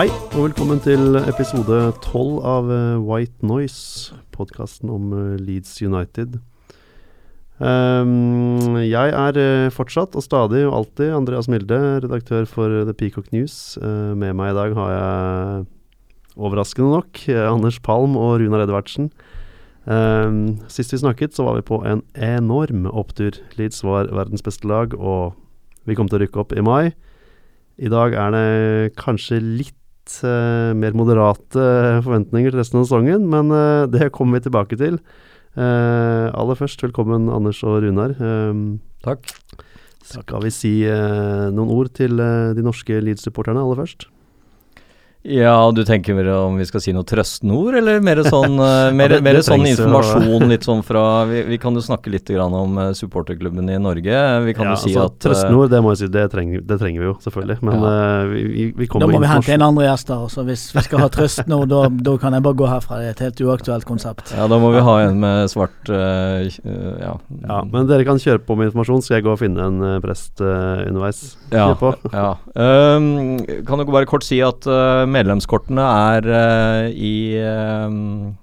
Hei, og velkommen til episode 12 av eh, White Noise, podkasten om eh, Leeds United. Um, jeg er eh, fortsatt og stadig og alltid Andreas Milde, redaktør for The Peacock News. Uh, med meg i dag har jeg, overraskende nok, Anders Palm og Runar Edvardsen. Um, sist vi snakket, så var vi på en enorm opptur. Leeds var verdens beste lag, og vi kom til å rykke opp i mai. I dag er det kanskje litt eh, mer moderate forventninger til resten av sesongen, men uh, det kommer vi tilbake til. Uh, aller først, velkommen Anders og Runar. Um, Takk. skal vi si eh, noen ord til eh, de norske Leeds-supporterne aller først? Ja, du tenker mer om vi skal si noe trøstende ord, eller mer sånn, eh, mer, Ja, det- mer sånn informasjon litt sånn fra Vi, vi kan jo snakke litt grann om eh, supporterklubben i Norge. Vi kan ja, jo si altså, at eh, Trøstende ord, det må jeg si, det trenger, det trenger vi jo, selvfølgelig. Men eh, vi, vi, vi Da må vi hente inn andre gjester. Så hvis vi skal ha trøstende ord, da, da kan jeg bare gå herfra. Det er et helt uaktuelt konsept. Ja, da må vi ha en med svart uh, Ja. Ja, men dere kan kjøre på med informasjon, skal jeg gå og finne en prest uh, underveis. Ja, ja. Um, kan dere bare kort si at uh, medlemskortene er uh, i, um,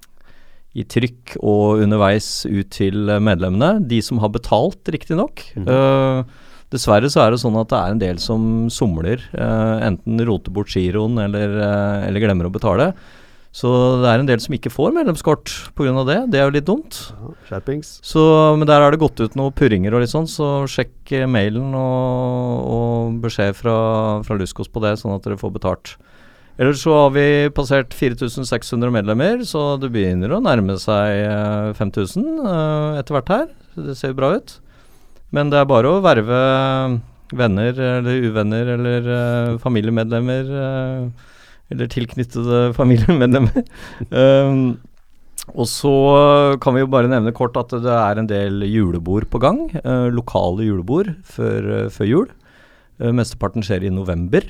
i trykk og underveis ut til medlemmene. De som har betalt, riktignok. Mm. Uh, dessverre så er det sånn at det er en del som somler. Uh, enten roter bort giroen eller, uh, eller glemmer å betale. Så det er en del som ikke får medlemskort pga. det. Det er jo litt dumt. Ja, Så, men der har det gått ut noen purringer og litt sånn, så sjekk eh, mailen og, og beskjed fra, fra Luskos på det, sånn at dere får betalt. Ellers så har vi passert 4600 medlemmer, så det begynner å nærme seg eh, 5000 eh, etter hvert her. Så det ser jo bra ut. Men det er bare å verve venner eller uvenner eller eh, familiemedlemmer eh, eller tilknyttede familiemedlemmer. um, og så kan vi jo bare nevne kort at det er en del julebord på gang. eh, lokale julebord før, eh, før jul. Eh, mesteparten skjer i november.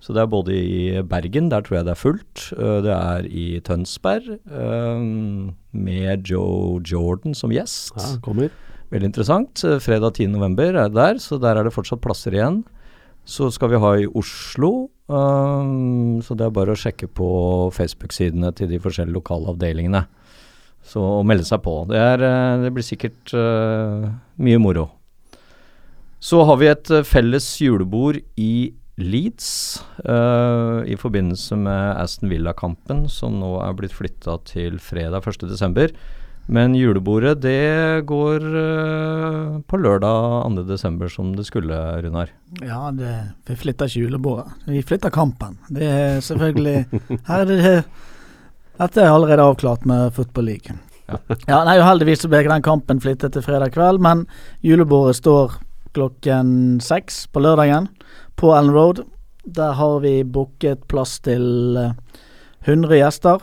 Så det er både i Bergen, der tror jeg det er fullt. eh, det er i Tønsberg, eh, med Joe Jordan som gjest. Ja, kommer. Veldig interessant. Eh, Fredag 10. november er det der, så der er det fortsatt plasser igjen. Så skal vi ha i Oslo, så det er bare å sjekke på Facebook-sidene til de forskjellige lokale avdelingene. Så å melde seg på. Det, er, det blir sikkert mye moro. Så har vi et felles julebord i Leeds uh, i forbindelse med Aston Villa-kampen, som nå er blitt flytta til fredag 1.12. Men julebordet det går uh, på lørdag 2.12. som det skulle, Runar. Ja, det, vi flytter ikke julebordet. Vi flytter kampen. Det er selvfølgelig Her er det Dette er allerede avklart med Football League. Ja. Ja, nei, Uheldigvis ble ikke den kampen flyttet til fredag kveld, men julebordet står klokken seks på lørdagen på Ellen Road. Der har vi booket plass til eh, 100 gjester.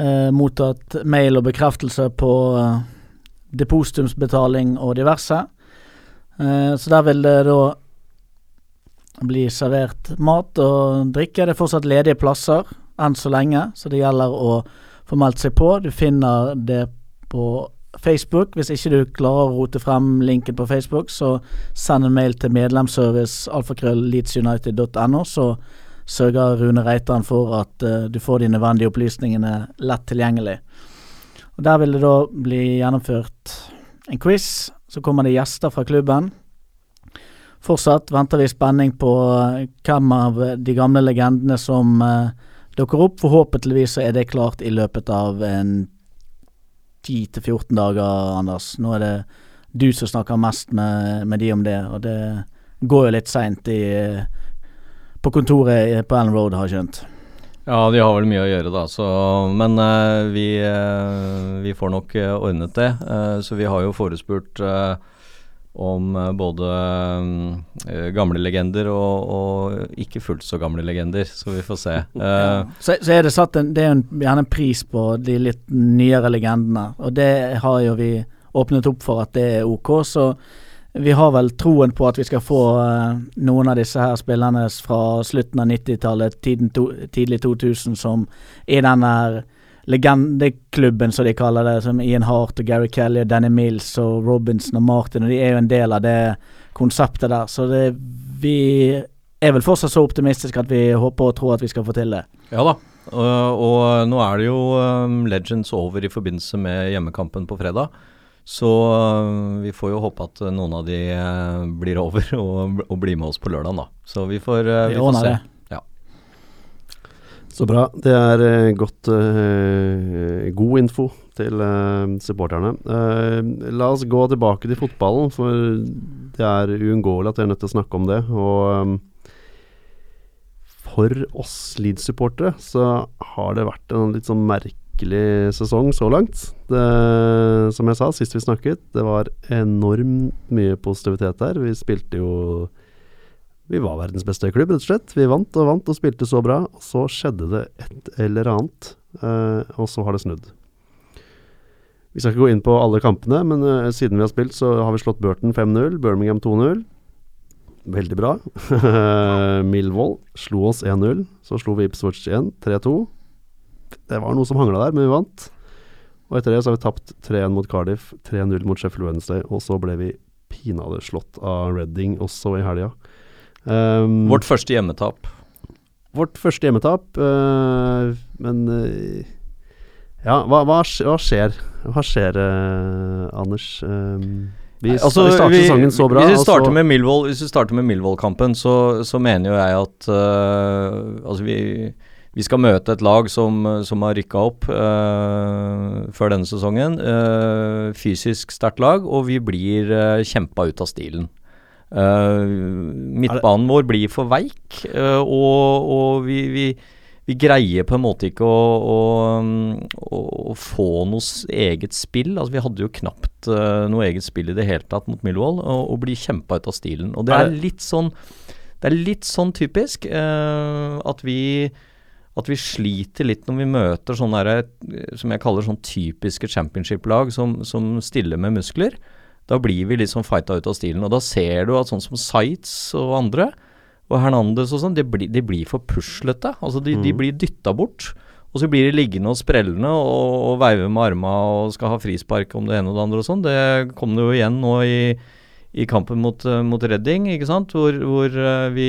Eh, mottatt mail og bekreftelse på eh, depositumsbetaling og diverse. Eh, så der vil det da bli servert mat og drikke. Det er fortsatt ledige plasser enn så lenge, så det gjelder å få meldt seg på. Du finner det på Facebook. Hvis ikke du klarer å rote frem linken på Facebook, så send en mail til medlemsservice alfakrøll.leedsunited.no, så sørger Rune Reitan for at uh, du får de nødvendige opplysningene lett tilgjengelig. Og Der vil det da bli gjennomført en quiz. Så kommer det gjester fra klubben. Fortsatt venter vi i spenning på eh, hvem av de gamle legendene som uh, dukker opp. Forhåpentligvis så er det klart i løpet av en 10-14 dager, Anders. Nå er det du som snakker mest med, med de om det, og det går jo litt seint på kontoret på Ellen Road, har jeg skjønt. Ja, de har vel mye å gjøre, da. Så, men eh, vi, eh, vi får nok eh, ordnet det. Så vi har jo forespurt eh, om eh, både eh, gamle legender og, og ikke fullt så gamle legender, så vi får se. Eh, Så, så er det satt en, det er en, gjerne en pris på de litt nyere legendene, og det har jo vi åpnet opp for at det er ok. Så vi har vel troen på at vi skal få uh, noen av disse her spillerne fra slutten av 90-tallet, tidlig 2000, som i den der legendeklubben, som de kaller det, som Ian Hart og Gary Kelly og Danny Mills og Robinson og Martin, og de er jo en del av det konseptet der. Så det, vi er vel fortsatt så optimistiske at vi håper og tror at vi skal få til det. Ja da. Og, og nå er det jo um, Legends over i forbindelse med hjemmekampen på fredag. Så uh, vi får jo håpe at noen av de uh, blir over og, og blir med oss på lørdag, da. Så vi får, uh, Vi vi får se. det. Så bra. Det er eh, godt uh, God info til uh, supporterne. Uh, la oss gå tilbake til fotballen, for det er uunngåelig at vi er nødt til å snakke om det. Og um, for oss Leeds-supportere så har det vært en litt sånn merkelig sesong så langt. Det, som jeg sa sist vi snakket, det var enormt mye positivitet der. Vi spilte jo vi var verdens beste klubb, rett og slett. Vi vant og vant og spilte så bra. Og så skjedde det et eller annet, eh, og så har det snudd. Vi skal ikke gå inn på alle kampene, men eh, siden vi har spilt, så har vi slått Burton 5-0, Birmingham 2-0. Veldig bra. Milvold slo oss 1-0. Så slo vi Ipswich 1, 3-2. Det var noe som hangla der, men vi vant. Og etter det så har vi tapt 3-1 mot Cardiff, 3-0 mot Sheffield Wednesday, og så ble vi pinadø slått av Reading også i helga. Um, Vårt første hjemmetap. vårt første hjemmetap, uh, men uh, Ja, hva, hva, hva skjer? Hva skjer, uh, Anders? Um, vi, Nei, Altså, vi starter sesongen så bra. Hvis vi starter med Millwall Hvis vi starter med Millwall-kampen, så, så mener jo jeg at Altså, vi, vi skal møte et lag som, som har rykka opp før denne sesongen. Fysisk sterkt lag, og vi blir kjempa ut av stilen. Uh, midtbanen vår blir for veik, øh, og, og vi, vi, vi greier på en måte ikke å, å, å, få noe eget spill. Altså Vi hadde jo knapt øh, noe eget spill i det hele tatt mot Millwall, og, og blir kjempa ut av stilen. Og det Er litt sånn Det er litt sånn typisk at vi at vi sliter litt når vi møter sånne der, eh, som jeg kaller sånn typiske championship-lag som, som stiller med muskler. Da blir vi sånn fighta ut av stilen. Og da ser du at sånn som Sites og andre, og Hernandez og sånn, de, de blir for puslete. Altså de, de Mm. blir dytta bort. Og så blir de liggende og sprellende og, og veive med arma og skal ha frispark om det ene og det andre og sånn. Det kom det jo igjen nå i, i kampen mot, eh, mot Redding, ikke sant, hvor, hvor eh, vi,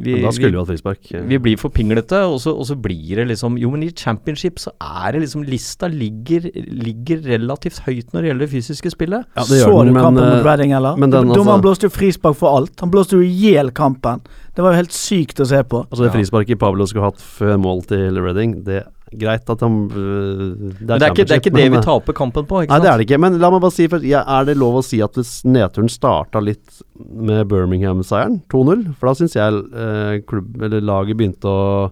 vi Men da skulle vi hatt frispark. vi blir for pinglete, og så, og så blir det liksom Jo, men i championship så er det liksom Lista ligger, ligger relativt høyt når det gjelder det fysiske spillet. Ja, det så den, du kampen mot øh, Reading, eller? men den, Dommeren han blåste jo frispark for alt. Han blåste jo i hjel kampen. Det var jo helt sykt å se på. Altså det frisparket Pablo skulle hatt før mål til Reading, det greit at han Det er, det er ikke det, er ikke det vi øh, taper kampen på, ikke Nei, sant? det er det ikke. Men la meg bare si, først, ja, er det lov å si at hvis nedturen starta litt med Birmingham-seieren, 2-0? For da syns jeg eh, klubb, eller laget begynte å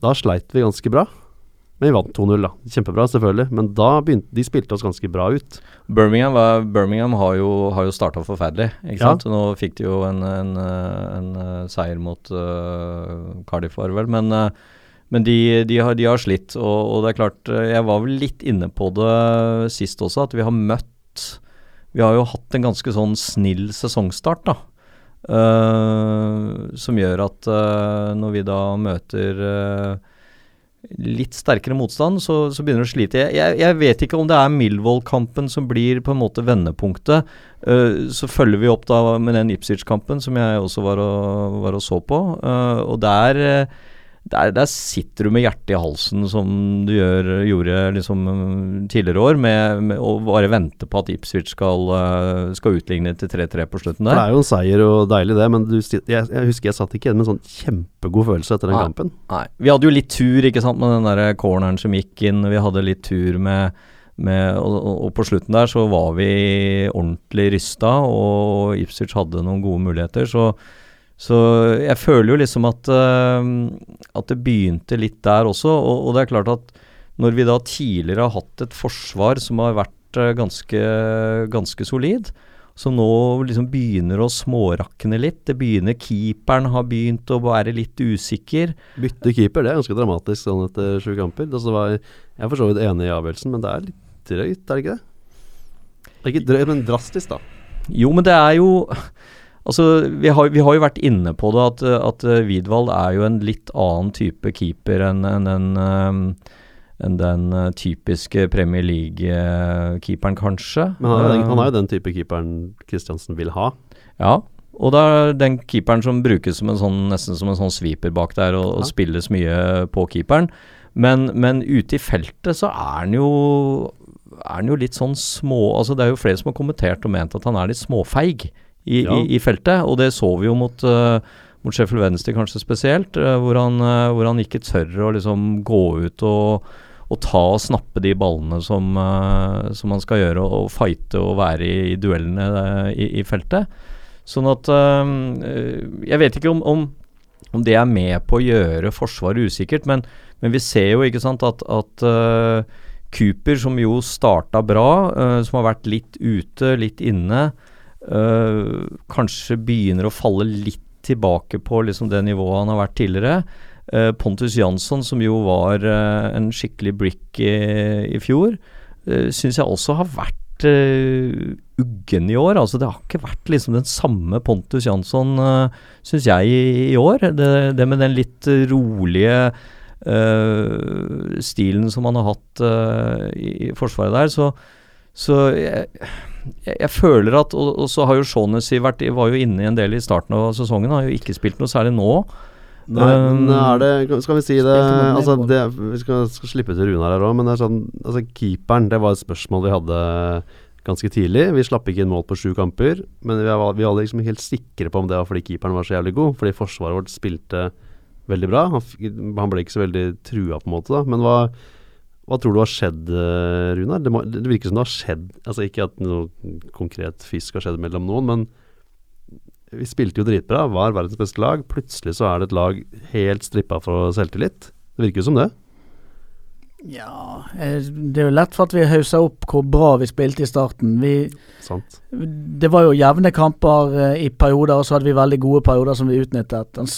Da sleit vi ganske bra. Men vi vant 2-0, da. Kjempebra, selvfølgelig. Men da begynte De spilte oss ganske bra ut. Birmingham, var, Birmingham har jo, har jo starta forferdelig, ikke Ja. sant. Nå fikk de jo en, en, en, en seier mot uh, Cardiff, var det vel. Men, eh, men de, de, har, de har slitt, og, og det er klart eh, Jeg var vel litt inne på det sist også, at vi har møtt Vi har jo hatt en ganske sånn snill sesongstart, da. Uh, som gjør at uh, når vi da møter uh, litt sterkere motstand, så, så begynner det å slite. Jeg, jeg, vet ikke om det er Milvold-kampen som blir på en måte vendepunktet. Så følger vi opp da med den Ipswich-kampen som jeg også var og, var og så på. Og der, eh, der, der sitter du med hjertet i halsen, som du gjør, gjorde liksom eh, tidligere år, med, med å bare vente på at Ipswich skal, eh, skal utligne til 3-3 på slutten For det er jo en seier og deilig, det, men du, jeg, jeg husker jeg satt ikke igjen med en sånn kjempegod følelse etter den Nei. kampen. Nei. Vi hadde jo litt tur ikke sant, med den der corneren som gikk inn. Vi hadde litt tur med, med og- og på slutten der så var vi ordentlig rysta, og Ipswich hadde noen gode muligheter. Så, så jeg føler jo liksom at, uh, at det begynte litt der også. Og, og det er klart at når vi da tidligere har hatt et forsvar som har vært uh, ganske, ganske solid, som nå liksom begynner å smårakne litt. Det begynner Keeperen har begynt å være litt usikker. Bytte keeper, det er ganske dramatisk sånn etter sju kamper. Altså, var, jeg er for så vidt enig i avgjørelsen, men det er litt drøyt, er det ikke det? Ikke drøyt, men drastisk, da. Jo, men det er jo Altså, vi har, vi har jo vært inne på det at, at uh, Widwald er jo en litt annen type keeper enn en, den, en, en, den uh, typiske Premier League-keeperen, kanskje. Men han er, den, han er jo den type keeperen Kristiansen vil ha. Ja, og det er den keeperen som brukes som en sånn, nesten som en sånn sweeper bak der, og, og spilles mye på keeperen. Men, men ute i feltet så er han jo er han jo litt sånn små Altså Det er jo flere som har kommentert og ment at han er litt småfeig i, Ja. i, i feltet, og det så vi jo mot, uh, mot Sheffield Wednesday kanskje spesielt, uh, hvor, han, uh, hvor han ikke tør å liksom gå ut og, og ta og snappe de ballene som, som han skal gjøre, og, og fighte og være i, i duellene i, i feltet. Sånn at Jeg vet ikke om, om, om det er med på å gjøre Forsvaret usikkert, men, men vi ser jo ikke sant at, at Cooper, som jo starta bra, som har vært litt ute, litt inne, uh, kanskje begynner å falle litt tilbake på liksom det nivået han har vært tidligere. Uh, Pontus Jansson, som jo var uh, en skikkelig brick i, i fjor, uh, syns jeg også har vært uh, uggen i år. Altså Det har ikke vært liksom den samme Pontus Jansson, uh, syns jeg, i, i år. Det, det med den litt rolige stilen som han har hatt i, i forsvaret der. Så, så jeg, jeg, jeg føler at Og, og så har jo Shaunessy vært Var jo inne i en del i starten av sesongen. Har jo ikke spilt noe særlig nå. Nei, men Um, er det Skal vi si det Altså, det Vi skal, skal slippe til Runar her òg, men det er sånn Altså, keeperen, det var et spørsmål vi hadde ganske tidlig. Vi slapp ikke inn mål på sju kamper, men vi var, vi var liksom helt sikre på om det var fordi keeperen var så jævlig god. Fordi forsvaret vårt spilte veldig bra. Han, han ble ikke så veldig trua, på en måte, da. Men hva, hva tror du har skjedd, eh, Runar? Det, det virker som det har skjedd Altså ikke at noe konkret fisk har skjedd mellom noen, men vi spilte jo dritbra, var verdens beste lag. Plutselig så er det et lag helt strippa for selvtillit. Det virker jo som det. Ja, eh, det er jo lett for at vi haussa opp hvor bra vi spilte i starten. Vi, Sant. det var jo jevne kamper eh, i perioder, og så hadde vi veldig gode perioder som vi utnyttet. Den,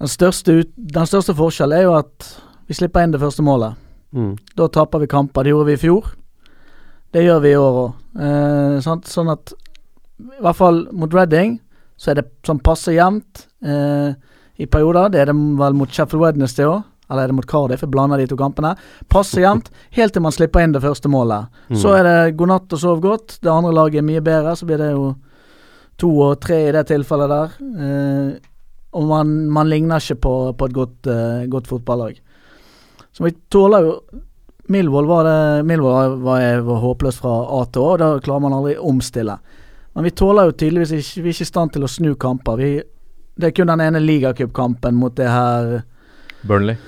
den, største, ut, den største forskjellen er jo at vi slipper inn det første målet. Mm. Da taper vi kamper. Det gjorde vi i fjor. Det gjør vi i år òg. Eh, sånn at i hvert fall mot Reading så er det sånn passe jevnt eh, i perioder. Det er det vel mot Sheffield Wednesday òg. Eller er det mot Cardiff? Jeg blander de to kampene. Passe jevnt helt til man slipper inn det første målet. Mm. Så er det god natt og sov godt. Det andre laget er mye bedre. Så blir det jo to og tre i det tilfellet der. Eh, og man, man ligner ikke på, på et godt, eh, godt fotballag. Så vi tåler jo Milvold var det var, var, var håpløst fra A til Å, og da klarer man aldri omstille. Men vi tåler jo tydeligvis ikke Vi er ikke i stand til å snu kamper. Vi, det er kun den ene ligacupkampen mot det her Burnley.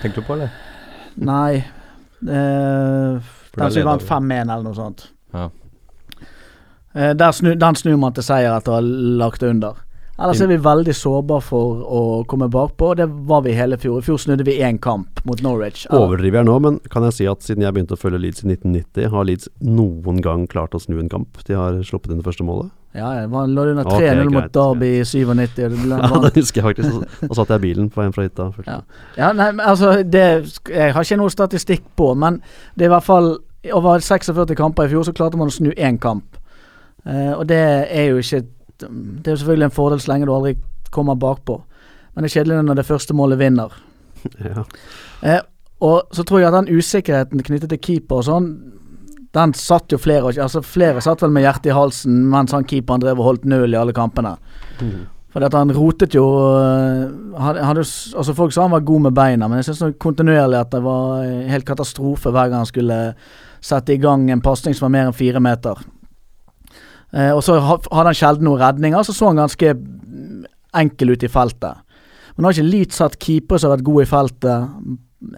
Tenkte du på, eller? Nei. Eh, den som vant 5-1 eller noe sånt. Ja. Eh, snu, den snur man til seier etter å ha lagt under. Ellers er vi veldig sårbare for å komme bakpå, og det var vi hele fjor. I fjor snudde vi én kamp mot Norwich. Eller- Overdriver jeg nå, men kan jeg si at siden jeg begynte å følge Leeds i 1990, har Leeds noen gang klart å snu en kamp? De har sluppet inn det første målet? Ja, det var- lå under 3-0 mot greit, Derby i 97. og det ble- Ja, det husker jeg faktisk. Da satt jeg i bilen på en fra hytta. Ja. Ja, nei, men altså det, Jeg har ikke noe statistikk på, men det er i hvert fall Over 46 kamper i fjor så klarte man å snu én kamp. Uh, og det er jo ikke Det er jo selvfølgelig en fordel så lenge du aldri kommer bakpå. Men det er kjedelig når det første målet vinner. Ja. Eh, og så tror jeg at den usikkerheten knyttet til keeper og sånn, den satt jo flere Altså flere satt vel med hjertet i halsen mens han keeperen drev og holdt null i alle kampene. Fordi at han rotet jo øh, hadde, hadde, altså Folk sa han var god med beina, men jeg syns kontinuerlig at det var øh, helt katastrofe hver gang han skulle sette i gang en pasning som var mer enn fire meter. Eh, og så hadde han sjelden noen redninger, så så han ganske enkel ut i feltet. Men har ikke Leeds hatt keepere som har vært gode i feltet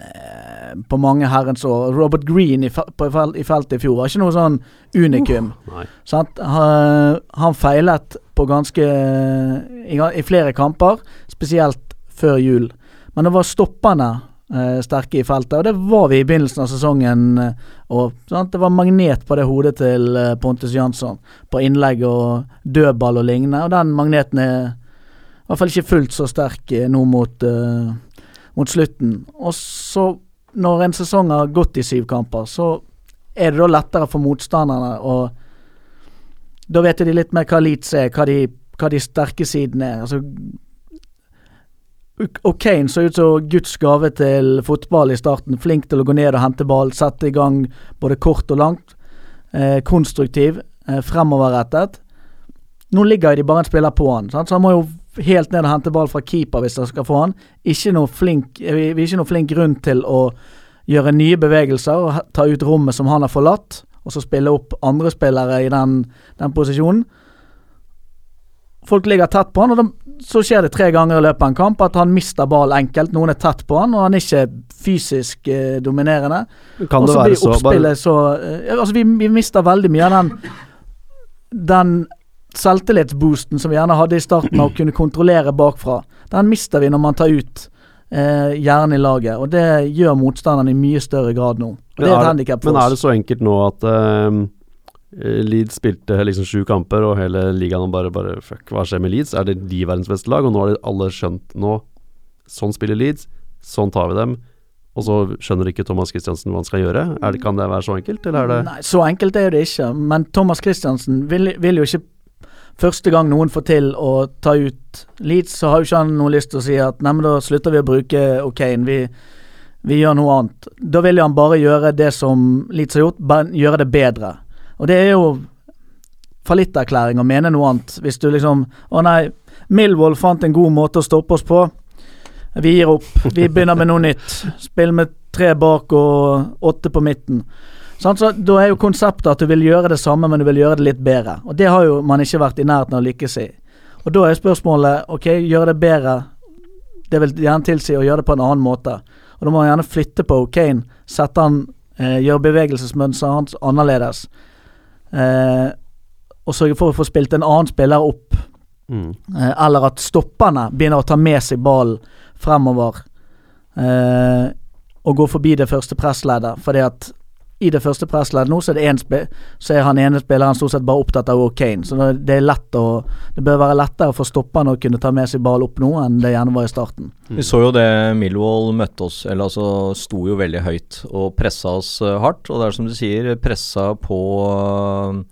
eh, på mange herrens år. Robert Green i, fel, i feltet i fjor var ikke noe sånn unikum. Uh, Sant? Ha- Han feilet på ganske i, I flere kamper, spesielt før jul. Men det var stopperne eh, sterke i feltet. Og det var vi i begynnelsen av sesongen. eh, og? Det var magnet på det hodet til eh, Pontus Jansson på innlegg og dødball og lignende. Og den magneten er i hvert fall ikke fullt så sterk eh, nå mot, eh, mot slutten. Og så, når en sesong har gått i syv kamper, så er det da lettere for motstanderne å Da vet de litt mer hva Leeds er, hva de, hva de sterke sidene er. Altså og Kane så ut som Guds gave til fotball i starten. Flink til å gå ned og hente ball, sette i gang både kort og langt. Eh, konstruktiv, eh, fremoverrettet. Nå ligger de bare en spiller på han, sant? så han må jo helt ned og hente ball fra keeper hvis han skal få han. Ikke noe flink, eh, ikke noe flink grunn til å gjøre nye bevegelser og ta ut rommet som han har forlatt, og så spille opp andre spillere i den, den posisjonen. Folk ligger tett på han, og de, så skjer det tre ganger i løpet av en kamp at han mister ball enkelt. Noen er tett på han, og han er ikke fysisk eh, dominerende. Kan det være så bare, så eh, Altså, vi, vi mister veldig mye av den Den selvtillitsboosten som vi gjerne hadde i starten med å kunne kontrollere bakfra. Den mister vi når man tar ut eh, hjernen i laget, og det gjør motstanderen i mye større grad nå. Og det er et handikap for men er det så enkelt nå at uh, Leeds spilte liksom sju kamper, og hele ligaen bare, bare Fuck, hva skjer med Leeds? Er det de verdens beste lag? Og nå har de alle skjønt nå Sånn spiller Leeds, sånn tar vi dem. Og så skjønner ikke Thomas Christiansen hva han skal gjøre. Det, kan det være så enkelt, eller er det Nei, så enkelt er det ikke. Men Thomas Christiansen vil, vil jo ikke Første gang noen får til å ta ut Leeds, så har jo ikke han noe lyst til å si at nei, men da slutter vi å bruke O'Kane. Vi, vi gjør noe annet. Da vil jo han bare gjøre det som Leeds har gjort, gjøre det bedre. Og det er jo fallitterklæring å mene noe annet. Hvis du liksom Å nei, Milvold fant en god måte å stoppe oss på. Vi gir opp. Vi begynner med noe nytt. Spill med tre bak og åtte på midten. Sånn, Så Da er jo konseptet at du vil gjøre det samme, men du vil gjøre det litt bedre. Og Det har jo man ikke vært i nærheten av å lykkes i. Og Da er spørsmålet ok, gjøre det bedre. Det vil gjerne tilsi å gjøre det på en annen måte. Og Da må man gjerne flytte på Kane, sette han, eh, gjøre bevegelsesmønsteret hans annerledes. Eh, og sørge for å få spilt en annen spiller opp mm. Eh, eller at stopperne begynner å ta med seg ballen fremover. Eh, og gå forbi det første pressleddet. Fordi at i det første pressleddet nå, så er det en Så er han ene spilleren stort sett bare opptatt av Kane. Så det- er lett å Det bør være lettere for stopperne å kunne ta med seg ball opp nå, enn det gjerne var i starten. Vi så jo det Millwall møtte oss, eller altså sto jo veldig høyt og pressa oss eh, hardt. Og det er som du sier, pressa på,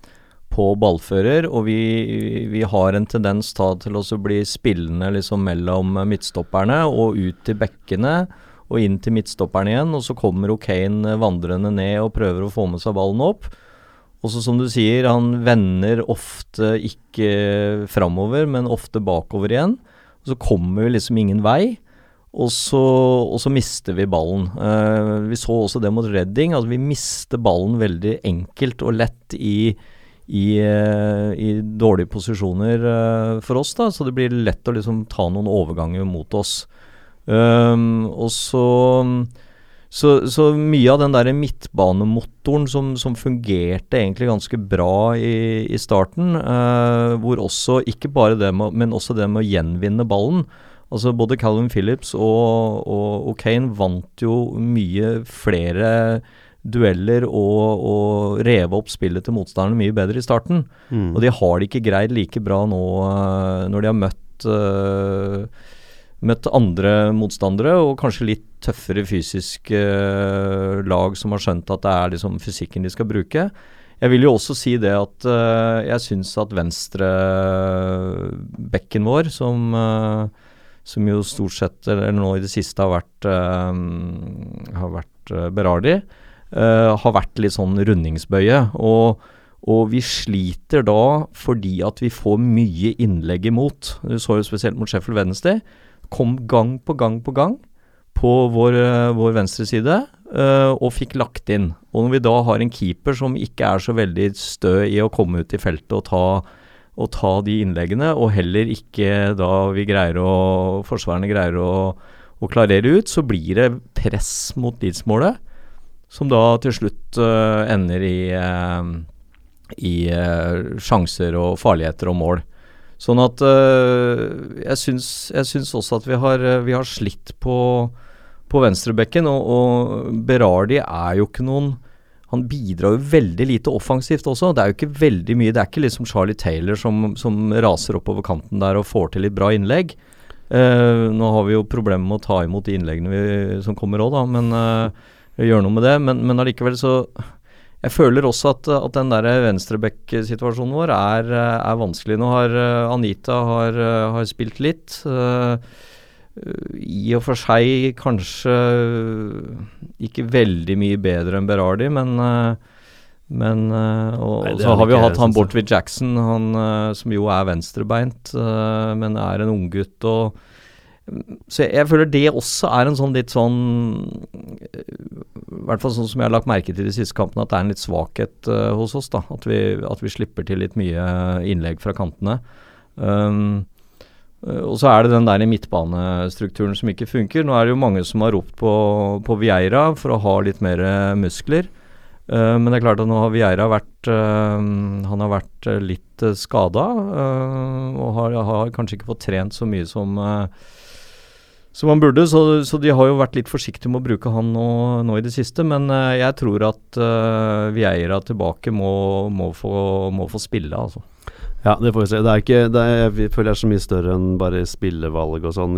på ballfører, og vi, vi har en tendens da til å bli spillende liksom mellom midtstopperne og ut til bekkene og inn til midtstopperen igjen, og så kommer O'Kane vandrende ned og prøver å få med seg ballen opp. Og så som du sier, han vender ofte ikke framover, men ofte bakover igjen. Og så kommer vi liksom ingen vei. Og så, og så mister vi ballen. Uh, vi så også det mot Redding. Altså vi mister ballen veldig enkelt og lett i, i, uh, i dårlige posisjoner uh, for oss. da, Så det blir lett å liksom ta noen overganger mot oss. Um, og så, så Så mye av den der midtbanemotoren som, som fungerte egentlig ganske bra i, i starten, uh, hvor også ikke bare det med, men også det med å gjenvinne ballen. Altså Både Calvin Phillips og, og, og Kane vant jo mye flere dueller og, og reve opp spillet til motstanderne mye bedre i starten. Mm. Og de har det ikke greid like bra nå eh, når de har møtt eh, Møtt andre motstandere og kanskje litt tøffere fysisk eh, lag som har skjønt at det er liksom fysikken de skal bruke. Jeg vil jo også si det at eh, jeg syns at venstrebekken vår, som, eh, som jo stort sett, eller nå i det siste, har vært, eh, har vært eh, Berardi, eh, har vært litt sånn rundingsbøye. Og og vi sliter da fordi at vi får mye innlegg imot. Du så jo spesielt mot Sheffield Wednesday. Kom gang på gang på gang på vår, eh, vår venstre side eh, og fikk lagt inn. Og når vi da har en keeper som ikke er så veldig stø i å komme ut i feltet og ta, og ta de innleggene, og heller ikke da vi greier å forsvarerne greier å, å klarere ut, så blir det press mot Leeds-målet, som da til slutt uh, ender i uh, i uh, sjanser og farligheter og mål. Sånn at eh, jeg, syns, jeg syns også at vi har, eh, vi har slitt på på venstrebekken. Og, og Berardi er jo ikke noen Han bidrar jo veldig lite offensivt også. Det er jo ikke veldig mye Det er ikke liksom Charlie Taylor som, som raser oppover kanten der og får til litt bra innlegg. Uh, nå har vi jo problemer med å ta imot de innleggene vi, som kommer òg, da, men uh, gjøre noe med det. Men, men allikevel så Jeg føler også at, at den der venstreback-situasjonen vår er, eh, er, vanskelig. Nå har uh, Anita har, uh, har, spilt litt. I og for seg kanskje ikke veldig mye bedre enn Berardi, men men og, Nei, så har vi jo hatt han Bortwit Jackson, han som jo er venstrebeint, men er en unggutt. og så jeg, jeg, føler det også er en sånn litt sånn I hvert fall sånn som jeg har lagt merke til de siste kampene, at det er en litt svakhet uh, hos oss. da, at vi, at vi, slipper til litt mye innlegg fra kantene. Um, og så er det den der midtbanestrukturen som ikke funker. Nå er det jo mange som har ropt på, på Vieira for å ha litt mer muskler. Uh, men det er klart at nå har Vieira vært uh, Han har vært litt skada. og har, har, kanskje ikke fått trent så mye som uh, som han burde, så, så, de har jo vært litt forsiktige med å bruke han nå, nå i det siste. Men uh, jeg tror at uh, Vieira tilbake må, må, få, må, få, spille, altså. Ja, det får vi se. Det er ikke, det er, jeg føler det er så mye større enn bare spillevalg og sånn.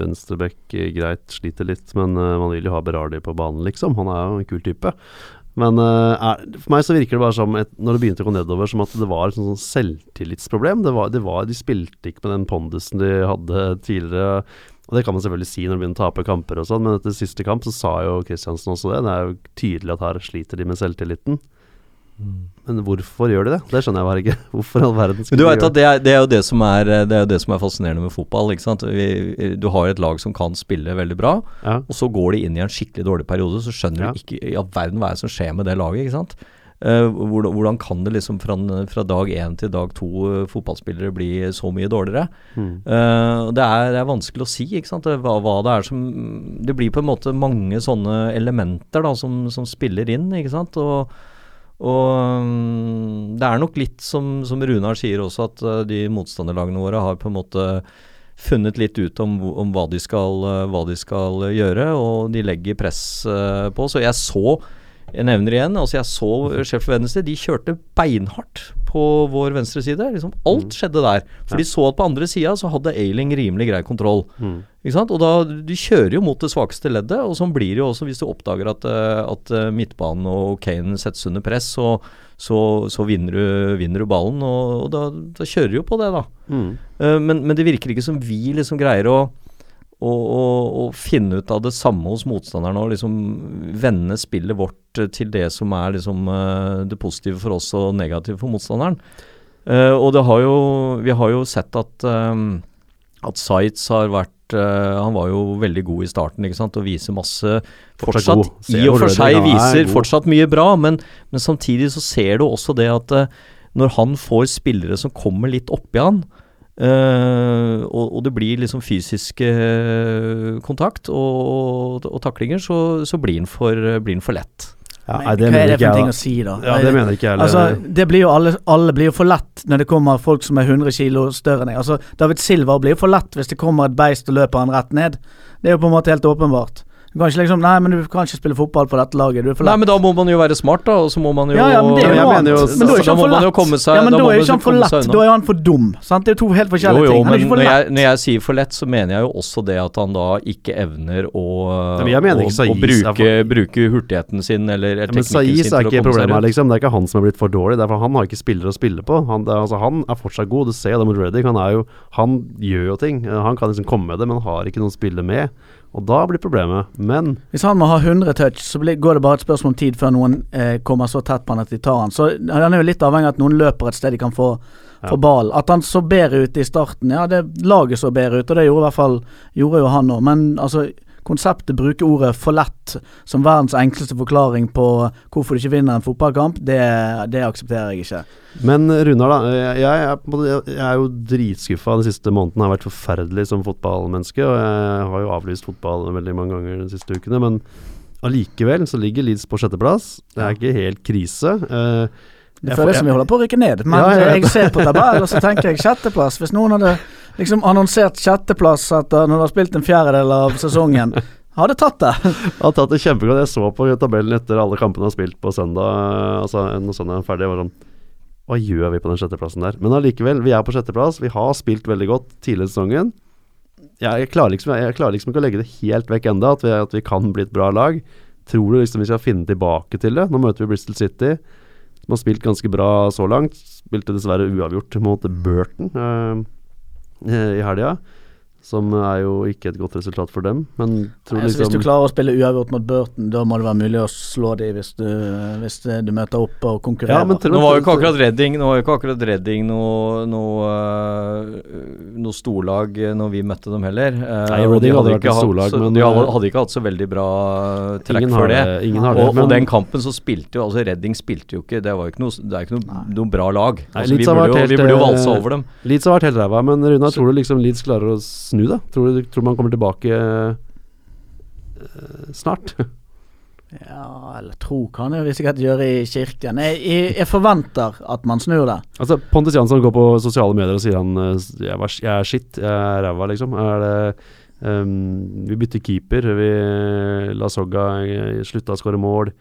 Venstrebekk, greit, sliter litt, men uh, man vil jo ha Berardi på banen, liksom. Han er jo en kul type. Men er, for meg så virker det bare som, et, når det begynte å gå nedover, som at det var et sånn selvtillitsproblem. Det var, det var, de spilte ikke med den pondusen de hadde tidligere. Og Det kan man selvfølgelig si når de begynner å tape kamper og sånn, men etter siste kamp så sa jo Kristiansen også det. Det er jo tydelig at her sliter de med selvtilliten. Mm. Men hvorfor gjør de det? Det skjønner jeg bare ikke. Hvorfor all verden skulle du vet at det er, det er, jo det som er, det er, det som er fascinerende med fotball. ikke? Vi, du har et lag som kan spille veldig bra, ja. og så går de inn i en skikkelig dårlig periode. Så skjønner ja. du ikke i all verden hva er det som skjer med det laget. ikke sant? Uh, hvordan, hvordan, kan det liksom fra, fra dag én til dag to uh, fotballspillere bli så mye dårligere? Mm. Uh, det, er, det, er, vanskelig å si ikke sant? Hva, hva, det er som Det blir på en måte mange sånne elementer da, som, som spiller inn. ikke sant? Og, og um, det er nok litt som, som Runar sier også, at de motstanderlagene våre har på en måte funnet litt ut om, om hva, de skal, hva, de skal, gjøre, og de legger press på. Så jeg så jeg nevner igjen, altså jeg så Sheffield Wednesday, de kjørte beinhardt på vår venstre side. Liksom alt mm. skjedde der. For ja. de så at på andre sida så hadde Ailing rimelig grei kontroll. Mm. Ikke sant? Og da, Du kjører jo mot det svakeste leddet, og sånn blir det jo også hvis du oppdager at, eh, at eh, midtbanen og Kane settes under press, så, så, så vinner, du, vinner, du, ballen. Og, og da, da, kjører du jo på det, da. Mm. Uh, men, men, det virker ikke som vi liksom greier å og, og, og, finne ut av det samme hos motstanderne og liksom vende spillet vårt til det som er liksom uh, det positive for oss og negative for motstanderen. Uh, og det har jo, vi har jo sett at, um, at Sites har vært uh, Han var jo veldig god i starten ikke sant, og viser masse Fortsatt, i og for seg viser fortsatt mye bra, men, men, samtidig så ser du også det at når han får spillere som kommer litt oppi han, Uh, og, og, det blir liksom fysisk uh, kontakt og, og, og taklinger, så, så blir den for, blir den for lett. Ja, nei, hva er det for en ting å si, da? Ja, det mener ikke jeg altså, det blir jo alle, alle blir jo for lett når det kommer folk som er 100 kilo større enn deg. Altså, David Silva blir jo for lett hvis det kommer et beist og løper han rett ned. Det er jo på en måte helt åpenbart. Du kan ikke liksom Nei, men du kan ikke spille fotball på dette laget. nei, men da må man jo være smart, da. Og så må man jo Ja, ja, men det er jo annet. Jo, men da, da må man jo komme seg Ja, men da, da er ikke han for lett. Da er han for dum. Sant? Det er jo to helt forskjellige jo, jo, ting. Han er ikke for når. Jeg, når jeg sier for lett, så mener jeg jo også det at han da ikke evner å, ja, å, å bruke, bruke, hurtigheten sin eller ja, Men Saiz er ikke problemet her, liksom. Det er ikke han som er blitt for dårlig. Derfor han har ikke spillere å spille på. Han, er, altså, han er fortsatt god. Du ser det mot Reddik. Han, er jo, han gjør jo ting. Han kan liksom komme med det, men har ikke noen å spille med. Og da blir problemet. Men Hvis han må ha 100 touch, så blir, går det bare et spørsmål om tid før noen eh, kommer så tett på han at de tar han. Så han er jo litt avhengig av at noen løper et sted de kan få, ja. få ball. At han så bedre ut i starten, ja, det laget så bedre ut, og det gjorde i hvert fall gjorde jo han òg. Men altså konseptet bruker ordet 'for lett' som verdens enkleste forklaring på hvorfor du ikke vinner en fotballkamp, det, det aksepterer jeg ikke. Men Runar, da. Jeg, jeg, jeg er jo dritskuffa de siste månedene. Har vært forferdelig som fotballmenneske. Og jeg har jo avlyst fotball veldig mange ganger de siste ukene. Men allikevel så ligger Leeds på sjetteplass. Det er ikke helt krise. Uh, det føles som vi holder på å rykke ned, men ja, jeg, jeg ser på tabellen og så tenker jeg sjetteplass. Hvis noen hadde liksom annonsert sjetteplass etter når du har spilt en fjerdedel av sesongen, Hadde tatt det. hadde tatt det kjempegodt. Jeg så på tabellen etter alle kampene har spilt på søndag. Altså når søndag er ferdig. Var sånn Hva gjør vi på den sjetteplassen der? Men allikevel, vi er på sjetteplass. Vi har spilt veldig godt tidligere i sesongen. Jeg, jeg, klarer liksom, jeg, klarer liksom ikke å legge det helt vekk enda at vi, at vi kan bli et bra lag. Tror du liksom vi skal finne tilbake til det? Nå møter vi Bristol City, som har spilt ganske bra så langt. Spilte dessverre uavgjort mot Burton eh, i helga. Som er jo ikke et godt resultat for dem, men tror Altså, hvis du liksom klarer å spille uavgjort mot Burton, da må det være mulig å slå dem hvis du, hvis du møter opp og konkurrerer. Ja, men tror- Nå var jo ikke akkurat Redding Nå var jo ikke akkurat Redding noe, noe, øh, noe storlag øh, når vi møtte dem heller. Eh, Nei, og de hadde ikke hatt- storlag, så men, De hadde, ikke hatt så veldig bra trekk Ingen for det. det, ingen har det, og, men- og den kampen så spilte jo Altså Redding spilte jo ikke Det var jo ikke noe Det er ikke noe, noe bra lag. Nei, Altså, vi, burde jo, helt, vi burde jo valse over dem. Leeds har vært helt ræva, men Runar, tror du liksom Leeds klarer å snu det? Tror du tror man kommer tilbake uh, snart? Ja, eller tro kan jeg jo sikkert gjøre i kirken. Jeg, jeg, jeg forventer at man snur det. altså, Pontus Jansson går på sosiale medier og sier han eh, jeg, var, jeg er skitt, jeg er ræva, liksom. Er det um, Vi bytter keeper. Vi La Sogga eh, slutta å skåre mål.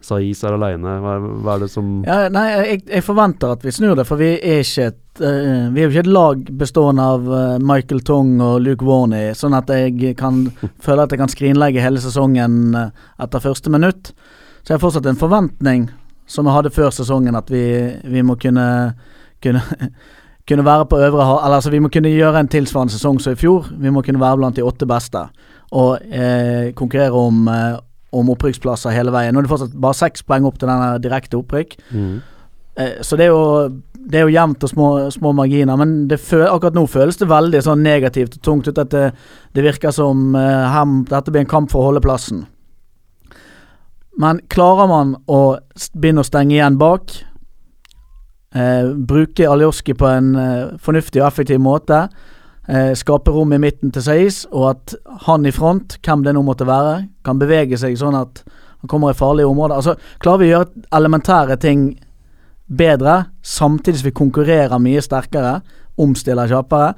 Saiz er aleine. Hva, hva er det som Ja, nei, jeg, jeg forventer at vi snur det, for vi er ikke et uh, Vi er jo ikke et lag bestående av uh, Michael Tong og Luke Warney, sånn at jeg kan føle at jeg kan skrinlegge hele sesongen uh, etter første minutt. Så jeg har fortsatt en forventning, som jeg hadde før sesongen, at vi, vi må kunne kunne, kunne være på øvre Eller altså vi må kunne gjøre en tilsvarende sesong som i fjor. Vi må kunne være blant de åtte beste og eh, konkurrere om eh, om opprykksplasser hele veien. Nå er det fortsatt bare seks poeng opp til denne direkte opprykk. mm. Eh, så det er jo Det er jo jevnt og små, små marginer, men det føl, akkurat nå føles det veldig sånn negativt og tungt ut. At det, det virker som eh, her, dette blir en kamp for å holde plassen. Men klarer man å begynne å stenge igjen bak, eh, bruke Aljoski på en eh, fornuftig og effektiv måte, eh, skape rom i midten til Saiz, og at han i front, hvem det nå måtte være, kan bevege seg sånn at han kommer i farlige områder. Altså, klarer vi å gjøre elementære ting bedre, samtidig som vi konkurrerer mye sterkere, omstiller kjappere,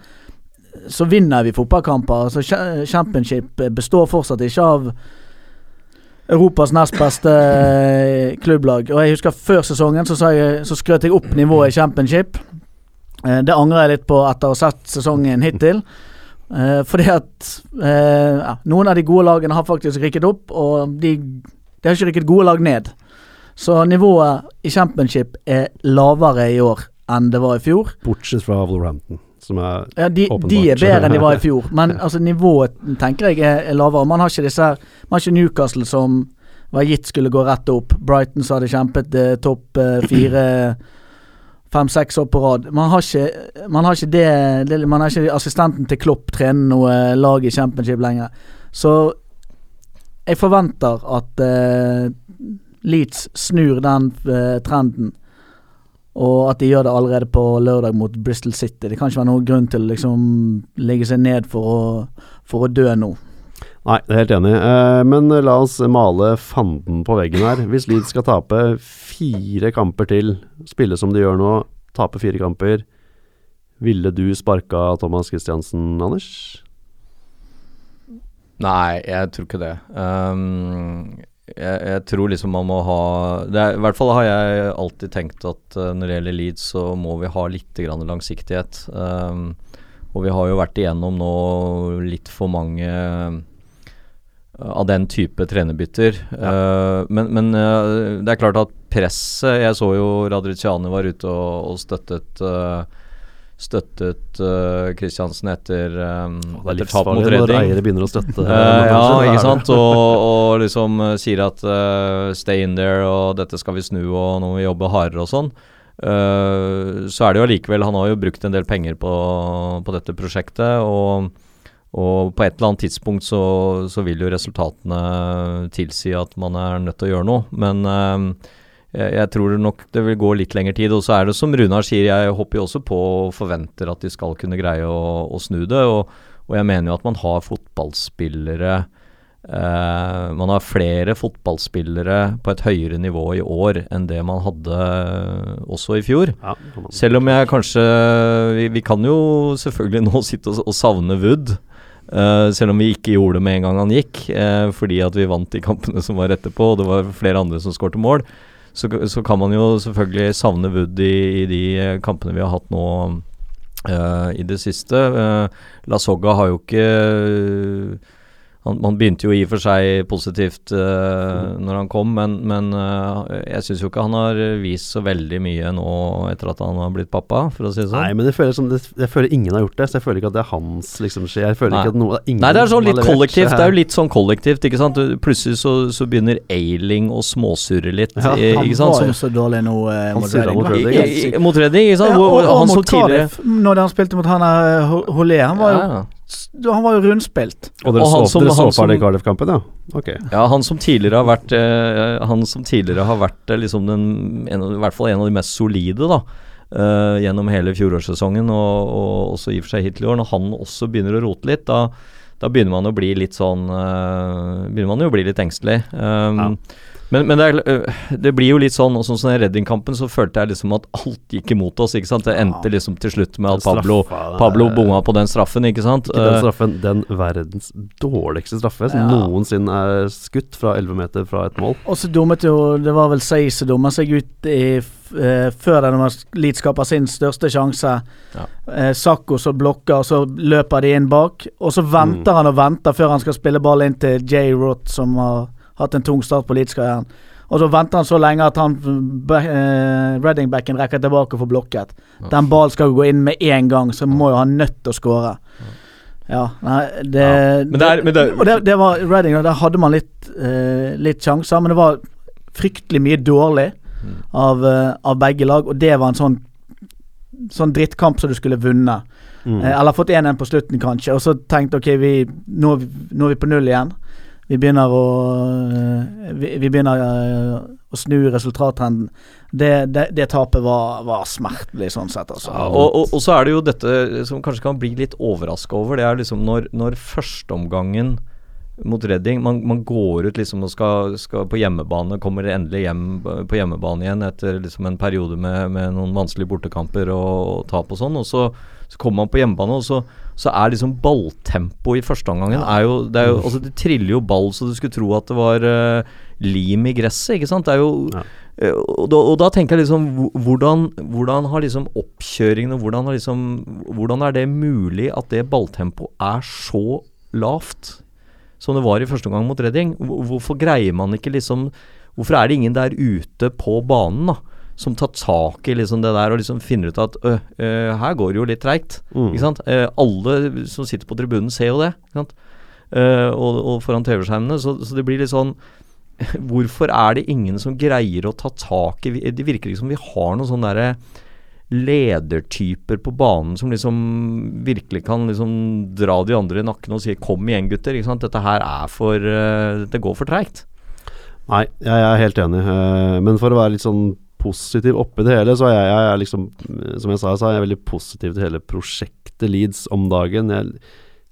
så vinner vi fotballkamper. Altså, championship består fortsatt ikke av Europas nest beste eh, klubblag. Og jeg husker Før sesongen så, jeg, så skrøt jeg opp nivået i championship. Eh, Det angrer jeg litt på etter å ha sett sesongen hittil. Eh, fordi at eh, ja, noen av de gode lagene har faktisk rykket opp, og de, de har ikke rykket gode lag ned. Så nivået i championship er lavere i år enn det var i fjor. Bortsett fra Wolverhampton, som er Ja, de, de er bedre enn de var i fjor, men altså nivået tenker jeg er, er lavere. Man har ikke disse Man har ikke Newcastle som var gitt skulle gå rett opp. Brighton som hadde kjempet eh, topp eh, fire fem-seks år på rad. Man har ikke, man har ikke det, det Man har ikke assistenten til Klopp trener noe lag i championship lenger. Så jeg forventer at uh, Leeds snur den uh, trenden. Og at de gjør det allerede på lørdag mot Bristol City. Det kan ikke være noen grunn til å liksom legge seg ned for å, for å dø nå. Nei, det er helt enig. Eh, men la oss male fanden på veggen her. Hvis Leeds skal tape fire kamper til, spille som de gjør nå, tape fire kamper, ville du sparka Thomas Christiansen, Anders? Nei, jeg tror ikke det. Um, jeg, jeg tror liksom man må ha er, I hvert fall har jeg alltid tenkt at uh, når det gjelder Leeds, så må vi ha litt langsiktighet. Um, og vi har jo vært igjennom nå litt for mange av den type trenerbytter. Uh, men men uh, det er klart at presset Jeg så jo Radriciani var ute og, og støttet uh, Støttet Kristiansen etter, um, Det er etter tap mot Redding. eiere begynner å støtte. Eh, ja, ikke sant. Og, og liksom eh, sier at eh, stay in there, og dette skal vi snu, og nå må vi jobbe hardere og sånn. Eh, så er det jo allikevel Han har jo brukt en del penger på, på dette prosjektet, og, og på et eller annet tidspunkt så, så vil jo resultatene tilsi at man er nødt til å gjøre noe. Men eh, jeg, tror tror nok det vil gå litt lengre tid. Og så er det som Runar sier, jeg hopper jo også på og forventer at de skal kunne greie å, å snu det. Og, og jeg mener jo at man har fotballspillere eh, Man har flere fotballspillere på et høyere nivå i år enn det man hadde eh, også i fjor. Ja, Selv om jeg kanskje Vi, vi kan jo selvfølgelig nå sitte og, og savne Wood. Eh, selv om vi ikke gjorde det med en gang han gikk, uh, fordi at vi vant de kampene som var etterpå, og det var flere andre som skårte mål. Så, så kan man jo selvfølgelig savne Wood i, i de eh, kampene vi har hatt nå uh, i det siste. Uh, La Soga har jo ikke han, Man begynte jo i og for seg positivt uh, når han kom, men, men uh, jeg syns jo ikke han har vist så veldig mye nå etter at han har blitt pappa, for å si det sånn. Nei, men jeg føler, som det, jeg føler ingen har gjort det, så jeg føler ikke at det er hans liksom skje. Jeg føler Nei. ikke at noe ingen Nei, det er sånn litt kollektivt. Det er jo litt sånn kollektivt, ikke sant. Plutselig så, så begynner Ailing å småsurre litt, Ja, i, Han ikke sant. var jo så dårlig nå eh, Han mot surra mot Reading. Reading. I, i, mot Reading, ikke sant. Ja, og, og, og han som mot Cardiff, når han spilte mot han eh, Holé, han var jo, ja, han var jo rundspilt. Og dere Og han så, som- dere så ferdig Cardiff-kampen, ja? Ok. ja, han som tidligere har vært eh, Han som tidligere har vært eh, liksom den en, I hvert fall en av de mest solide, da. eh, gjennom hele fjorårssesongen og, og også i og for seg hittil i år. Når han også begynner å rote litt, da, da begynner man å bli litt sånn eh, Begynner man jo å bli litt engstelig. Um, Ja. Men, men det, er, øh, det blir jo litt sånn og Sånn som den Redding-kampen, så følte jeg liksom at alt gikk imot oss. ikke sant? Det endte liksom til slutt med at Pablo, Pablo bomma på den straffen, ikke sant? Ikke den Eh, straffen, den verdens dårligste straffe som Ja. noensinne er skutt fra 11 meter fra et mål. Og så dummet jo Det var vel Seis som dummet seg ut i, eh, før den var Leeds skaper sin største sjanse. Ja. Eh, Sakko som blokker, og så løper de inn bak. Og så venter han og venter før han skal spille ball inn til Jay Roth, som har hatt en tung start på Leeds-karrieren. Og så venter han så lenge at han uh, eh, Redding-backen rekker tilbake og får blokket. Den ballen skal gå inn med en gang, så må jo han nødt til å skåre. Ja, nei, det, Men det er- men det er- Og det, det var Reading, der hadde man litt, uh, litt sjanser, men det var fryktelig mye dårlig Mm. av, uh, av begge lag, og det var en sånn Sånn drittkamp som du skulle vunnet. Mm. Uh, eller fått 1-1 på slutten, kanskje. Og så tenkte ok, vi, nå, nå er vi på null igjen. Vi begynner å eh, Vi, vi begynner eh, å snu resultattrenden. Det, det, det tapet var, var smertelig, sånn sett, altså. Ja, og, og, og så er det jo dette som kanskje kan bli litt overraska over. Det er liksom når, når førsteomgangen mot Redding man, man går ut liksom og skal, skal på hjemmebane, kommer endelig hjem på hjemmebane igjen etter liksom en periode med, med noen vanskelige bortekamper og, og tap og sånn. Og så, så kommer man på hjemmebane, og så, så er liksom balltempo i førsteomgangen er jo, det, er jo, altså det triller jo ball så du skulle tro at det var uh, lim i gresset, ikke sant. Det er jo Ja. Eh, og, da, og da tenker jeg liksom hvordan, hvordan har liksom oppkjøringen og hvordan, har liksom, hvordan er det mulig at det balltempoet er så lavt som det var i første omgang mot Redding? Hvorfor greier man ikke liksom Hvorfor er det ingen der ute på banen da som tar tak i liksom det der og liksom finner ut at øh, øh, her går det jo litt treigt. Mm. Eh, alle som sitter på tribunen ser jo det. Ikke sant? Eh, og, og foran TV-skjermene. Så, så det blir litt sånn Hvorfor er det ingen som greier å ta tak i Det virker ikke som vi har noen sånne derre ledertyper på banen som liksom virkelig kan liksom dra de andre i nakken og si 'kom igjen, gutter'. Ikke sant? Dette her er for uh, Det går for treigt. Nei, jeg er helt enig. Uh, men for å være litt sånn positiv oppi det hele, så er jeg, jeg er liksom eh, Som jeg sa, så er jeg veldig positiv til hele prosjektet Leeds om dagen. Jeg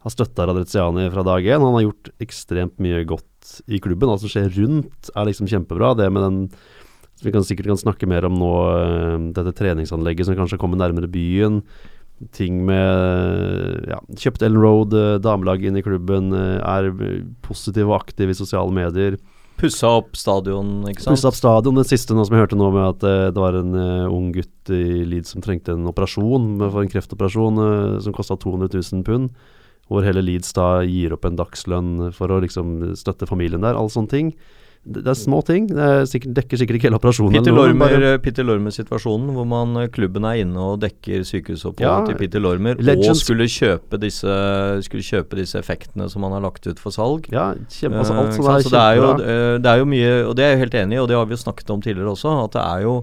har støtta Radreziani fra dag én. Han har gjort ekstremt mye godt i klubben. Alt som skjer rundt, er liksom kjempebra. Det med den som Vi kan sikkert kan snakke mer om nå, eh, dette treningsanlegget som kanskje kommer nærmere byen. Ting med ja, Kjøpt Ellen Road, eh, damelaget inn i klubben, er positiv og aktiv i sosiale medier. Pussa opp stadion, ikke sant. Pussa opp stadion. Det siste nå som jeg hørte nå med at uh, det var en uh, ung gutt i Leeds som trengte en operasjon for en kreftoperasjon uh, som kosta 200 000 pund. Hvor hele Leeds da gir opp en dagslønn for å liksom støtte familien der. Alle sånne ting. Det, er små ting. Det er sikkert, dekker sikkert ikke hele operasjonen. Peter men Lormer, eh, Lormer-situasjonen, hvor man, eh, klubben er inne og dekker sykehusopphold Ja, til Peter Lormer, og skulle kjøpe, disse, skulle kjøpe disse effektene som han har lagt ut for salg. Ja, kjempe, altså, Eh, alt ikke uh, er? Så det er, jo, eh, det er jo mye, og det er jeg helt enig i, og det har vi jo snakket om tidligere også, at det er jo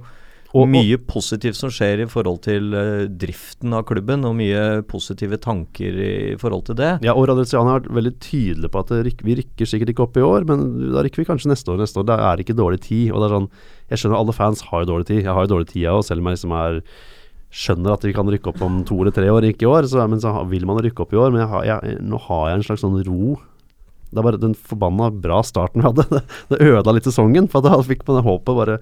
Og- mye positivt som skjer i forhold til uh, driften av klubben, og mye positive tanker i forhold til det. Ja, og Radriziani har vært veldig tydelig på at det ryk, vi rykker sikkert ikke opp i år, men da rykker vi kanskje neste år. Neste år, Det er ikke dårlig tid. Og det er sånn Jeg skjønner alle fans har jo dårlig tid. Jeg har jo dårlig tid, jeg òg, selv om jeg liksom er skjønner at vi kan rykke opp om to eller tre år, ikke i år. Så, men så vil man rykke opp i år. Men jeg har, jeg, nå har jeg en slags sånn ro. Det er bare den forbanna bra starten vi hadde. Det, det ødela litt sesongen. For da fikk man det håpet bare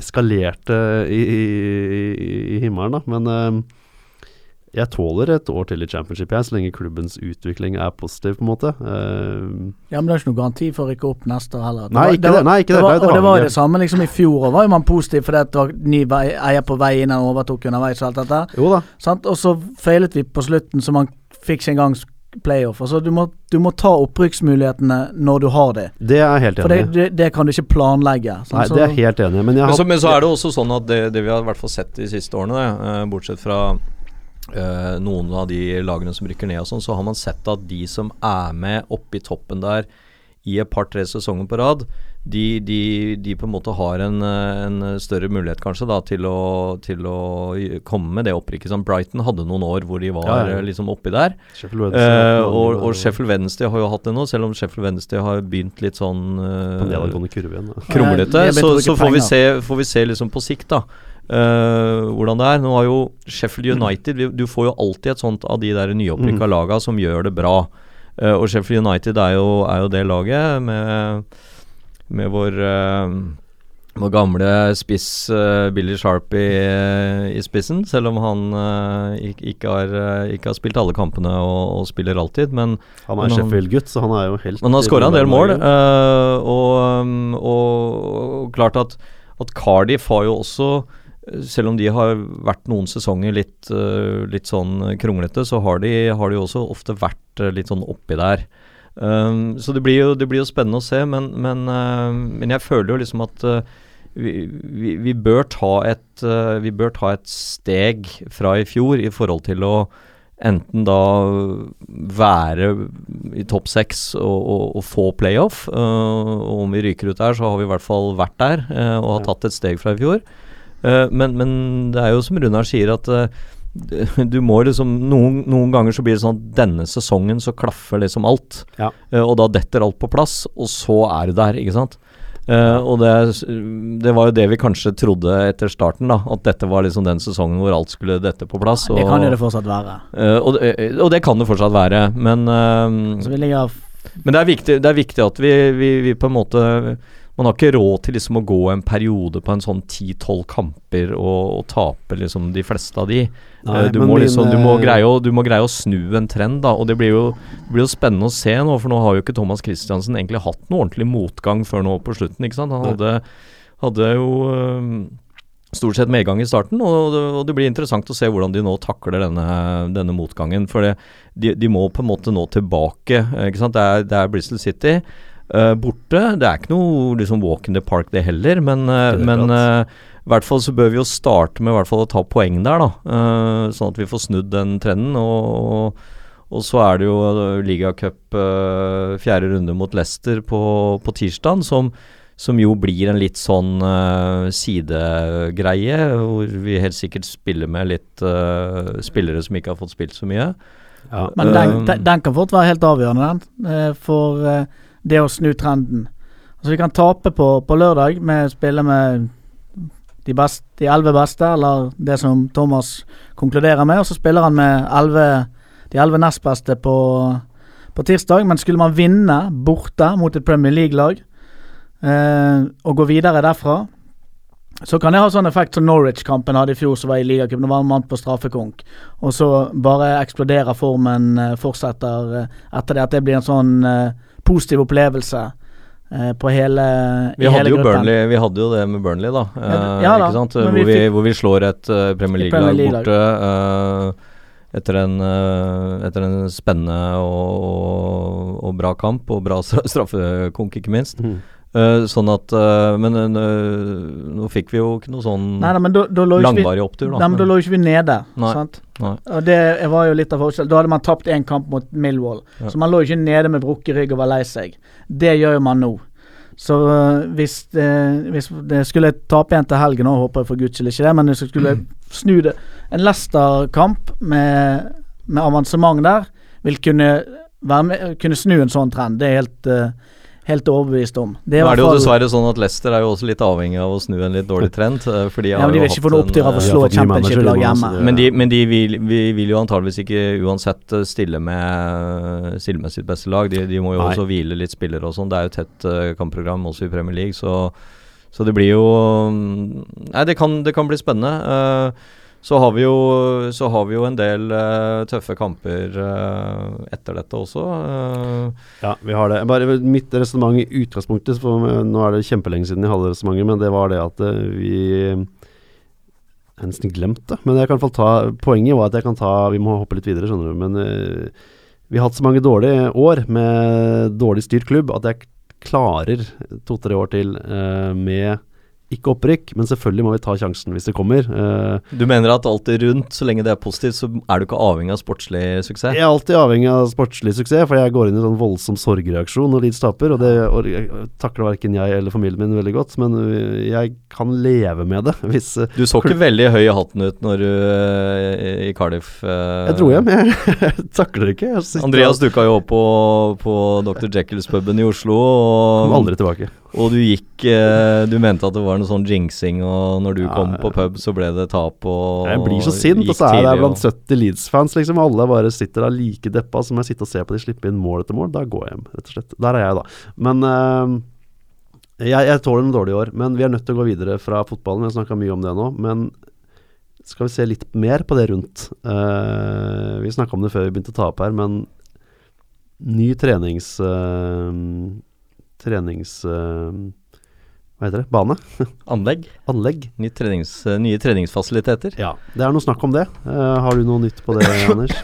eskalerte i, i, i, himmelen, da. Men eh, jeg tåler et år til i championship, jeg, så lenge klubbens utvikling er positiv, på en måte. Uh, Ja, men det er ikke noe garanti for å rykke opp neste år heller. Nei, ikke det, nei, ikke det, var, det og det var jo det samme liksom i fjor, og var jo man positiv fordi det var ny vei, eier på vei inn og overtok underveis og alt dette. jo da. Sant? Og så feilet vi på slutten, så man fikk ikke engang playoff. Altså, du, må, du må ta opprykksmulighetene når du har det. Det er helt For det, enig det, det kan du ikke planlegge. Sånn, Nei, Så- det er helt enig. Men jeg Men så, men så er det også sånn at det, det vi har i hvert fall sett de siste årene, eh, bortsett fra eh, noen av de lagene som rykker ned og sånn, så har man sett at de som er med oppe i toppen der i et par-tre sesonger på rad, de, de, de på en måte har en, en større mulighet kanskje da til å, til å komme med det opprykket. Som Brighton hadde noen år hvor de var Ja, ja. liksom oppi der. Sheffield Wednesday, Eh, og- og, Sheffield Wednesday har jo hatt det nå, selv om Sheffield Wednesday har begynt litt sånn På eh, kronglete, så, så får, vi se, får vi se liksom på sikt, da. eh, hvordan det er. Nå har jo Sheffield United vi, Du får jo alltid et sånt av de der nyopprykka mm. laga som gjør det bra. Eh, og Sheffield United er jo, er jo det laget med, med vår eh, vår gamle spiss eh, Billy Sharp i, i spissen, selv om han eh, ikke, har, eh, ikke har spilt alle kampene og, og spiller alltid. Men Han er Sheffield-gutt, så han er jo helt men han har skåra en del mål. eh, og, og, og klart at, at Cardiff har jo også eh, selv om de har vært noen sesonger litt, eh, litt sånn kronglete, så har de, har de også ofte vært eh, litt sånn oppi der. Um, så det blir, jo, det blir jo spennende å se, men, men, uh, men jeg føler jo liksom at uh, vi, vi, vi, bør ta et, uh, vi bør ta et steg fra i fjor i forhold til å enten da være i topp seks og, og, og få playoff. eh, og om vi ryker ut der, så har vi i hvert fall vært der og har tatt et steg fra i fjor. Men, men det er jo som Runar sier, at du må liksom noen, noen ganger så blir det sånn at denne sesongen så klaffer liksom alt. Ja. Eh, og da detter alt på plass, og så er du der, ikke sant. Uh, og det, det var jo det vi kanskje trodde etter starten, da. At dette var liksom den sesongen hvor alt skulle dette på plass. Det kan og- jo det fortsatt være. Uh, og, det- og det kan det fortsatt være, men uh, Så vi Men det er viktig, det er viktig at vi, vi, vi på en måte Man har ikke råd til liksom å gå en periode på en sånn 10-12 kamper og, og tape liksom de fleste av de. Nei, Eh, du, må liksom, du, må greie å, du må greie å snu en trend, da. Og det blir jo, det blir jo spennende å se nå, for nå har jo ikke Thomas Christiansen egentlig hatt noe ordentlig motgang før nå på slutten, ikke sant. Han hadde, hadde jo eh, stort sett medgang i starten, og det, og det blir interessant å se hvordan de nå takler denne, denne motgangen. For det, de, de må på en måte nå tilbake. eh, Ikke sant? Det er, det er Bristol City eh, borte. Det er ikke noe liksom walk in the park, det heller, men, uh, men eh, i hvert fall så bør vi jo starte med hvert fall å ta poeng der, da. eh, sånn at vi får snudd den trenden. Og, og, og så er det jo uh, ligacup uh, fjerde runde mot Leicester på, på tirsdag, som, som jo blir en litt sånn uh, sidegreie, hvor vi helt sikkert spiller med litt uh, spillere som ikke har fått spilt så mye. Ja. Men den, den, den kan fort være helt avgjørende, den. For det å snu trenden. Altså Vi kan tape på, på lørdag med å spille med de, best, de 11 beste, eller det som Thomas konkluderer med. Og så spiller han med 11, de 11 nest beste på, på tirsdag. Men skulle man vinne borte mot et Premier League-lag eh, og gå videre derfra, så kan det ha sånn effekt som Norwich-kampen hadde i fjor, som var i ligacupen. Da var man på straffekonk. Og så bare eksploderer formen, eh, fortsetter eh, etter det. At det blir en sånn eh, positiv opplevelse eh, på hele Vi hadde hele jo gruppen. Burnley Vi hadde jo det med Burnley, da. Ja, eh, ja da, ikke sant? Hvor vi vi, hvor vi slår et uh, Premier League-lag borte. eh, etter en, etter en spennende og, og, og bra kamp, og bra stra- straffekonk, ikke minst. Mhm. Eh, sånn at uh, Men uh, nå fikk vi jo ikke noe sånn Nei, nei, men da, da langvarig opptur, da. nei, men da lå jo ikke vi nede. Nei. Sant? Og det var jo litt av forskjellen. Da hadde man tapt én kamp mot Millwall, Ja. så man lå jo ikke nede med brukket rygg og var lei seg. Det gjør jo man nå. Så hvis, det, hvis det skulle tape igjen til helgen, òg, håper jeg for guds skyld ikke det, men hvis jeg skulle snu det En Leicester-kamp med, med avansement der vil kunne, med, kunne snu en sånn trend. Det er helt, helt overbevist om. Det Nå er det jo dessverre sånn at Leicester er jo også litt avhengig av å snu en litt dårlig trend. eh, For de ja, men De vil ikke få noe opptur av å eh, slå et championship-lag hjemme. Men de, men de vil, vi vil jo antageligvis ikke uansett eh, stille med, stille med sitt beste lag. De, de må jo Nei. også hvile litt spillere og sånn. Det er jo et tett kampprogram også i Premier League, så, så det blir jo mm, Nei, det kan, det kan bli spennende. Eh, Så har vi jo, har vi jo en del uh, tøffe kamper uh, etter dette også. Uh, Ja, vi har det. Bare Mitt resonnement i utgangspunktet for, Nå er det kjempelenge siden jeg hadde resonnementet, men det var det at vi Jeg har nesten glemt det. Men jeg kan ta poenget var at jeg kan ta Vi må hoppe litt videre, skjønner du. Men vi har hatt så mange dårlige år med dårlig styrt klubb at jeg klarer to-tre år til med ikke opprykk, men selvfølgelig må vi ta sjansen hvis det kommer. Uh, Du mener at alt er rundt, så lenge det er positivt, så er du ikke avhengig av sportslig suksess? Jeg er alltid avhengig av sportslig suksess, for jeg går inn i en sånn voldsom sorgreaksjon når Leeds taper. Og det og takler verken jeg eller familien min veldig godt, men øh, jeg kan leve med det hvis uh, Du så ikke veldig høy i hatten ut når du uh, i Cardiff eh, Jeg dro hjem, jeg, jeg takler det ikke. Andreas dukka jo opp på, på Dr. Jekyll's-puben i Oslo, Og... og, aldri tilbake. Og du gikk eh, Du mente at det var noe sånn jinxing, og når du Ja, kom på pub, så ble det tap og Jeg blir så sint, og så er tidlig, blant 70 Leeds-fans, liksom. Alle bare sitter der like deppa, som jeg sitter og ser på de slippe inn mål etter mål. Da går jeg hjem, rett og slett. Der er jeg, da. Men øh, jeg, jeg tåler noen dårlige år. Men vi er nødt til å gå videre fra fotballen. Vi har snakka mye om det nå. Men skal vi se litt mer på det rundt? Eh, vi snakka om det før vi begynte å ta opp her, men ny trenings... øh, trenings... øh, hva heter det? Bane? Anlegg. Anlegg? Nye, trenings, eh, nye treningsfasiliteter. Ja. Det er noe snakk om det. Eh, har du noe nytt på det, Anders?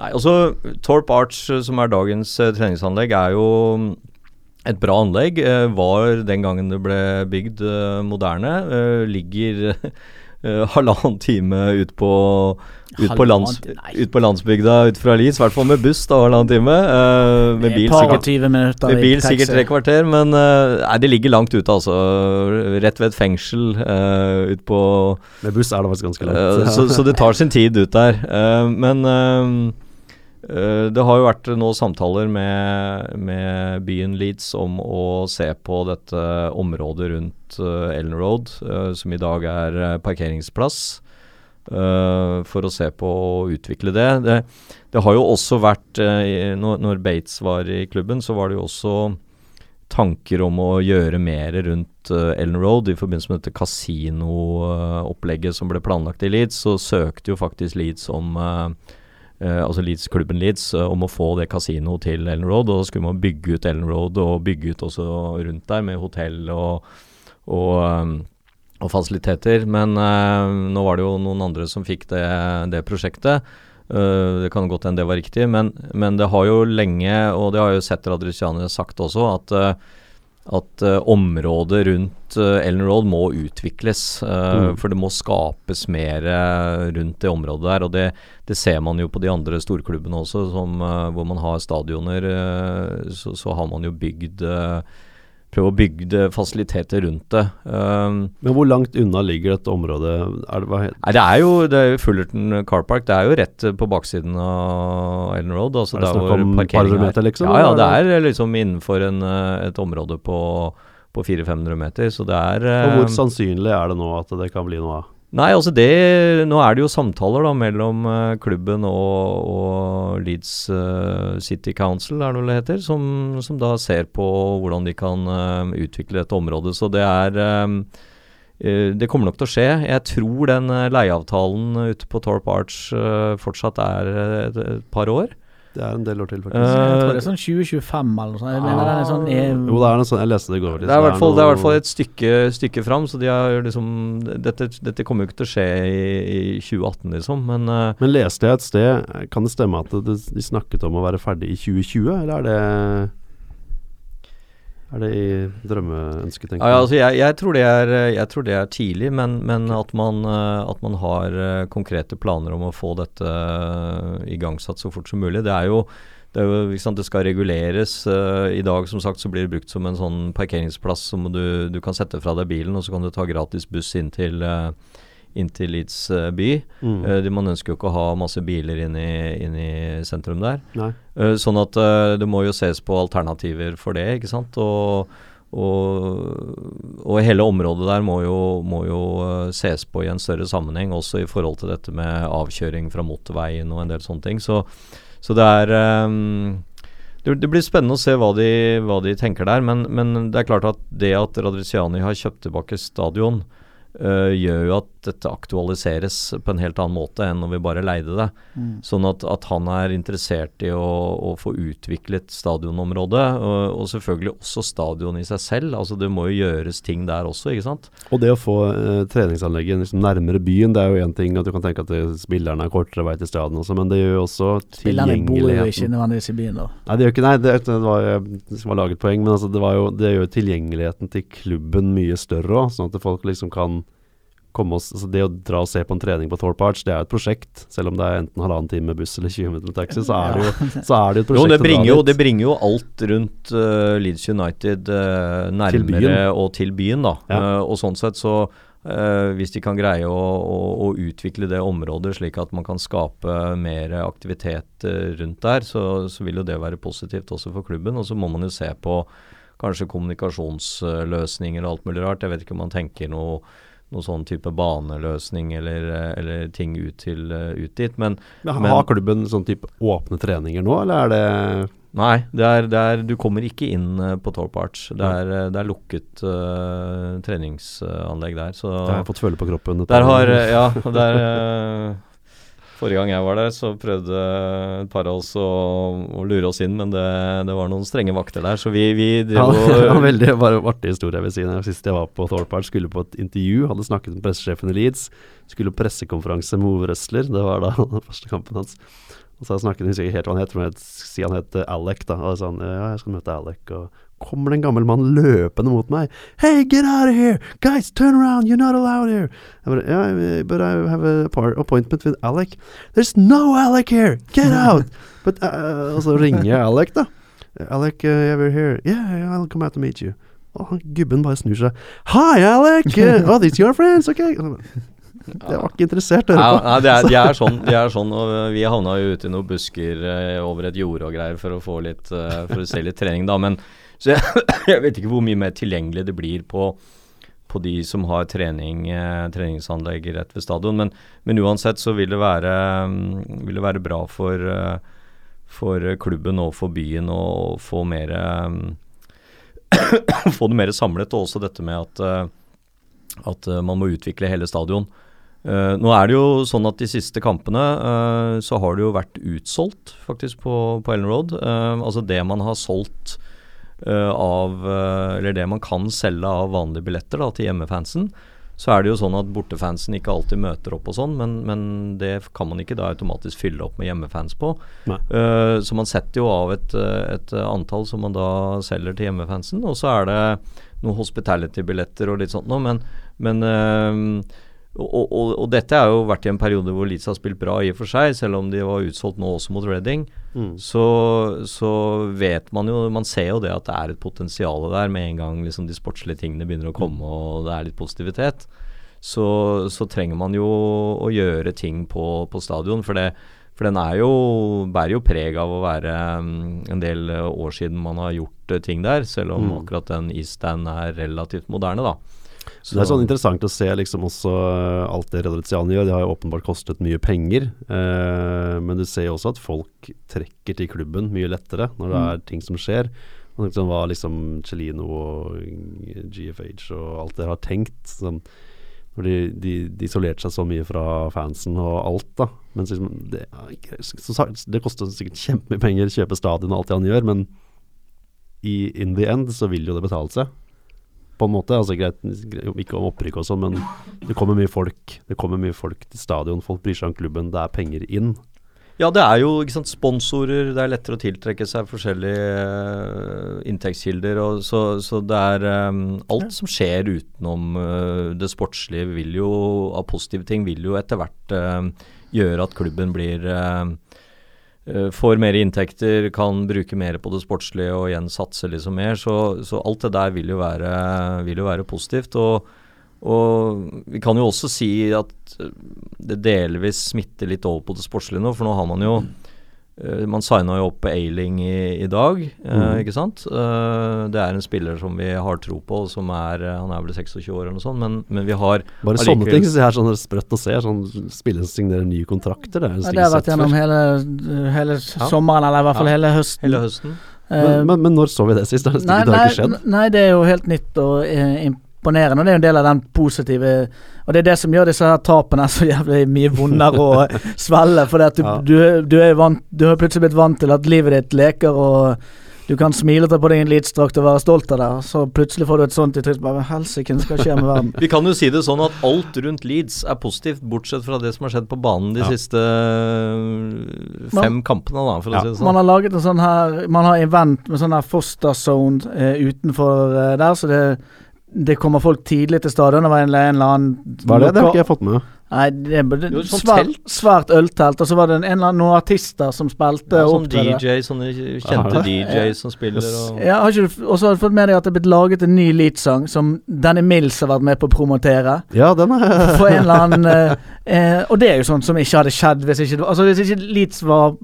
Nei, altså Torp Arch, eh, som er dagens eh, treningsanlegg, er jo mm, et bra anlegg. Eh, var den gangen det ble bygd eh, moderne. Eh, ligger eh, halvannen time ut på, ut på, lands, ut på landsbygda ut fra Lis. I hvert fall med buss, da, halvannen time. Uh, med bil sikkert, minutter med bil sikkert tre kvarter, men eh, nei, det ligger langt ute, altså. Rett ved et fengsel uh, ut på Med buss er det faktisk ganske langt. så, så det tar sin tid ut der. Eh, men det har jo vært nå samtaler med, med byen Leeds om å se på dette området rundt uh, Ellen Road, eh, som i dag er eh, parkeringsplass. eh, for å se på å utvikle det. Det, det har jo også vært eh, når, Bates var i klubben, så var det jo også tanker om å gjøre mer rundt Ellen Road i forbindelse med dette kasinoopplegget som ble planlagt i Leeds, så søkte jo faktisk Leeds om altså Leeds, klubben Leeds uh, om å få det kasinoet til Ellen Road. Og da skulle man bygge ut Ellen Road og bygge ut også rundt der med hotell og, og, um, og fasiliteter. Men uh, nå var det jo noen andre som fikk det, det prosjektet. Uh, det kan godt hende det var riktig, men, men det har jo lenge, og det har jo Setter Radriciani sagt også, at, uh, at uh, området rundt uh, Ellen Road må utvikles. Uh, Mm. For det må skapes mer rundt det området der. Og det, det ser man jo på de andre storklubbene også, som, hvor man har stadioner. så, så har man jo bygd uh, Prøve å bygge fasiliteter rundt det. Um, Men hvor langt unna ligger dette området? Er det, Nei, det er jo det er Fullerton Car Park. Det er jo rett eh, på baksiden av Ellen Road. Altså Er det snakk om par meter, liksom, Ja, ja, det er er liksom innenfor en, eh, et område på, på 400-500 meter. Så det er og hvor eh, sannsynlig er det nå at det kan bli noe av? Nei, altså det Nå er det jo samtaler da mellom eh, klubben og, og Leeds uh, City Council, er det vel det heter, som, som da ser på hvordan de kan uh, utvikle dette området. Så det er um, uh, Det kommer nok til å skje. Jeg tror den leieavtalen ute på Torp Arch fortsatt er et, et par år. Det er en del år til, faktisk. Uh, Jeg tror det er sånn 2025 eller noe sånt. Jeg mener er sånn jo, det er noe sånt. Jeg leste det i går. Liksom. Det er i hvert fall, det er hvert fall et stykke, stykke fram, så de har liksom Dette, dette kommer jo ikke til å skje i, i 2018, liksom, men uh, Men leste jeg et sted Kan det stemme at det, de snakket om å være ferdig i 2020, eller er det Er det i drømmeønsket, tenker du? ja, altså jeg, jeg, tror det er, jeg tror det er tidlig, men, men at, man, eh, at man har eh, konkrete planer om å få dette eh, igangsatt så fort som mulig. Det er jo det, er jo, sant, det skal reguleres. eh, I dag som sagt så blir det brukt som en sånn parkeringsplass som du, du kan sette fra deg bilen, og så kan du ta gratis buss inn til, uh, inn til Leeds eh, by. Mm. Uh, de- man ønsker jo ikke å ha masse biler inn i, inn i sentrum der. Eh, sånn at uh, det må jo ses på alternativer for det, ikke sant. Og, og, og hele området der må jo, må jo ses på i en større sammenheng, også i forhold til dette med avkjøring fra motorveien og en del sånne ting. Så, så det er um, det, det blir spennende å se hva de, hva de tenker der, men, men det er klart at det at Radriciani har kjøpt tilbake stadion, gjør jo at dette aktualiseres på en helt annen måte enn når vi bare leide det. Sånn at, at han er interessert i å, å få utviklet stadionområdet, og, og selvfølgelig også stadion i seg selv. Altså Det må jo gjøres ting der også, ikke sant. Og det å få eh, treningsanlegget liksom nærmere byen, det er jo én ting at du kan tenke at det, spillerne har kortere vei til stadion også, men det gjør jo også Spillerne bor jo ikke nødvendigvis i byen, da. Nei, det gjør ikke Nei, det, det var, det var laget poeng, men altså det, var jo, det gjør jo tilgjengeligheten til klubben mye større òg, sånn at folk liksom kan oss altså Det å dra og se på en trening på Thorpe Arch, det er jo et prosjekt. Selv om det er enten halvannen time med buss eller 20 minutter med taxi, så er det jo, så er det jo et Jo, prosjekt. det å dra bringer jo, det bringer jo alt rundt uh, Leeds United uh, nærmere til og til byen, da. Ja. Uh, og sånn sett så Hvis de kan greie å, å, å utvikle det området slik at man kan skape mer aktivitet rundt der, så, så vil jo det være positivt også for klubben. Og så må man jo se på kanskje kommunikasjonsløsninger og alt mulig rart. Jeg vet ikke om man tenker noe noe sånn type baneløsning eller, eh, eller ting ut, til, eh, ut dit. Men Men men- Har klubben sånn type åpne treninger nå, eller er det Nei, det er, det er, du kommer ikke inn eh, på Torp Arch. Det er, det er lukket uh, treningsanlegg der. Så Det har jeg fått føle på kroppen. der har Ja, der Forrige gang jeg var der, så prøvde et par av oss å, å lure oss inn, men det, det var noen strenge vakter der, så vi, vi Ja, drev var en veldig bare artig historie jeg vil si. Sist jeg var på Thorpe skulle på et intervju, hadde snakket med pressesjefen i Leeds. Skulle på pressekonferanse med Ove Røsler, det var da den første kampen hans. Og så snakket hun ikke helt hva han het, men jeg si han het eh, Alec, da. Og så sa han ja, jeg skal møte Alec. Og kommer det en gammel mann løpende mot meg. Hey, get out of here! Guys, turn around! You're not allowed here! Jeg bare, yeah, but I have a appointment with Alec. There's no Alec here! Get out! But, uh, og så ringer jeg Alec, da. Alec, uh, yeah, we're here. Yeah, I'll come out to meet you. Og gubben bare snur seg. Hi, Alec! Uh, oh, these your friends? Ok. Jeg var ikke interessert å høre på. Nei, de, er, de er sånn, de er sånn, og vi havna jo ute i noen busker eh, over et jorde og greier for å få litt eh, For å se litt trening, da. Men så jeg, jeg vet ikke hvor mye mer tilgjengelig det blir på, på de som har trening, eh, treningsanlegg rett ved stadion. Men, men uansett så vil det være, mm, vil det være bra for, eh, for klubben og for byen å få mer mm, Få det mer samlet, og også dette med at, eh, at man må utvikle hele stadion. Uh, nå er det jo sånn at de siste kampene uh, så har det jo vært utsolgt faktisk på, på Ellen Road. Uh, altså det man har solgt av eh, Eller det man kan selge av vanlige billetter da, til hjemmefansen. Så er det jo sånn at bortefansen ikke alltid møter opp og sånn, men, men det kan man ikke da automatisk fylle opp med hjemmefans på. Eh, så man setter jo av et, eh, et antall som man da selger til hjemmefansen, og så er det noen hospitality-billetter og litt sånt noe, men, men eh, og, og, og dette har jo vært i en periode hvor Leeds har spilt bra i og for seg, selv om de var utsolgt nå også mot Reading. Mm. Så, så vet man jo Man ser jo det at det er et potensial der med en gang liksom de sportslige tingene begynner å komme og det er litt positivitet. Så, så trenger man jo å gjøre ting på, på stadion. For, det, for den er jo, bærer jo preg av å være um, en del år siden man har gjort uh, ting der, selv om Mm. akkurat den Eaststand er relativt moderne, da. Så det er sånn interessant å se liksom også eh, alt det Redriziani gjør. Det har jo åpenbart kostet mye penger. Eh, men du ser jo også at folk trekker til klubben mye lettere når det er ting som skjer. Og liksom hva liksom Celino og GFH og alt det har tenkt. Sånn, når de, de, de isolerte seg så mye fra fansen og alt, da. Men liksom, det, det koster sikkert kjempemye penger å kjøpe stadion og alt det han gjør, men i in the end så vil jo det betale seg på en måte. Altså greit, ikke om opprykk og sånn, men det kommer mye folk. Det kommer mye folk til stadion. Folk bryr seg om klubben. Det er penger inn. Ja, det er jo sant, sponsorer, det er lettere å tiltrekke seg forskjellige eh, inntektskilder. Så, så det er um, Alt som skjer utenom uh, det sportslige vil jo, av positive ting, vil jo etter hvert uh, gjøre at klubben blir eh, Får mer inntekter, kan bruke mer på det sportslige og igjen satse liksom mer. Så, så alt det der vil jo være, vil jo være positivt. og og vi kan jo også si at eh, det delvis smitter litt over på det sportslige nå, for nå har man jo eh, Man signa jo opp Ailing i, i dag, mm. Mhm. ikke sant. Eh, det er en spiller som vi har tro på, og som er eh, Han er vel 26 år eller noe sånt, men, men vi har Bare Allikevel- sånne ting som jeg er sånn sprøtt å se. Sånn Spillere som signerer nye kontrakter. Det er Ja, det har vært gjennom hele, hele, ja. sommeren, eller i hvert fall Ja. hele høsten. hele høsten. Eh, Men, men, men når så vi det sist? Det har nei, nei, skjedd. nei, det er jo helt nytt og eh, imponerende. Og det er jo en del av den positive Og det er det som gjør disse her tapene så jævlig mye vondere å svelge. For du, Ja. du, du er vant Du har plutselig blitt vant til at livet ditt leker, og du kan smile til på deg en Leeds-drakt og være stolt av det. Så plutselig får du et sånt trynet. Bare helsike, hva skal skje med verden? Vi kan jo si det sånn at alt rundt Leeds er positivt, bortsett fra det som har skjedd på banen de Ja. siste fem fem kampene, da, for Ja. å si det sånn. Man har laget en sånn her Man har event med sånn her Foster Zone eh, utenfor eh, der, så det det kommer folk tidlig til stadion. Det var en, en eller annen Hva er det? Det har ikke jeg fått med. Nei, det det, bare- Jo, et sånt svært, svært øltelt. Og så var det en, en eller annen noen artister som spilte. Ja, sånn. DJ, sånne kjente Ja. DJ som spiller og Ja, har ikke du Og så har du fått med deg at det er blitt laget en ny Leeds-sang som Danny Mills har vært med på å promotere. Ja, den er For en eller annen eh, eh, Og det er jo sånt som ikke hadde skjedd hvis ikke, det altså hvis ikke Leeds var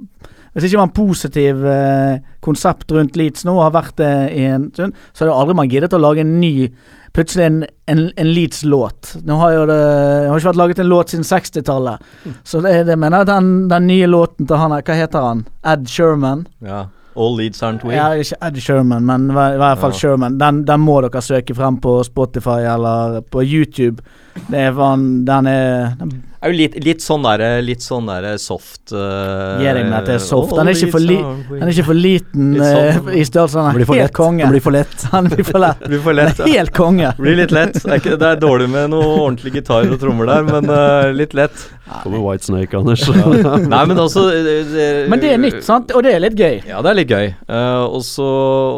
Hvis ikke en positiv eh, konsept rundt Leeds nå, har vært det i en stund, så hadde aldri man giddet å lage en ny Plutselig en, en, en Leeds-låt. Nå har jo det det har ikke vært laget en låt siden 60-tallet. Så det, det mener jeg den, den nye låten til han her, hva heter han? Ed Sherman? Ja. All Leeds aren't we. Ja, ikke Ed Sherman, men i hvert fall Ja. Sherman. Den, den må dere søke frem på Spotify eller på YouTube. Det er van, den er den, er jo litt, litt sånn der, Litt sånn der soft uh, Gi deg med at det er soft. Han er ikke for, li, den er ikke for liten eh, sånn- i størrelse. Han blir er for helt lett. konge. Han blir for lett. Han blir for lett. Blir for lett. ja. helt konge. Blir litt lett. Det er, ikke, det er dårlig med noe ordentlig gitar og trommer der, men uh, litt lett. Kommer White Snake, Anders. Nei, men altså det, Men det er nytt, sant? Og det er litt gøy. Ja, det er litt gøy. Eh, og så,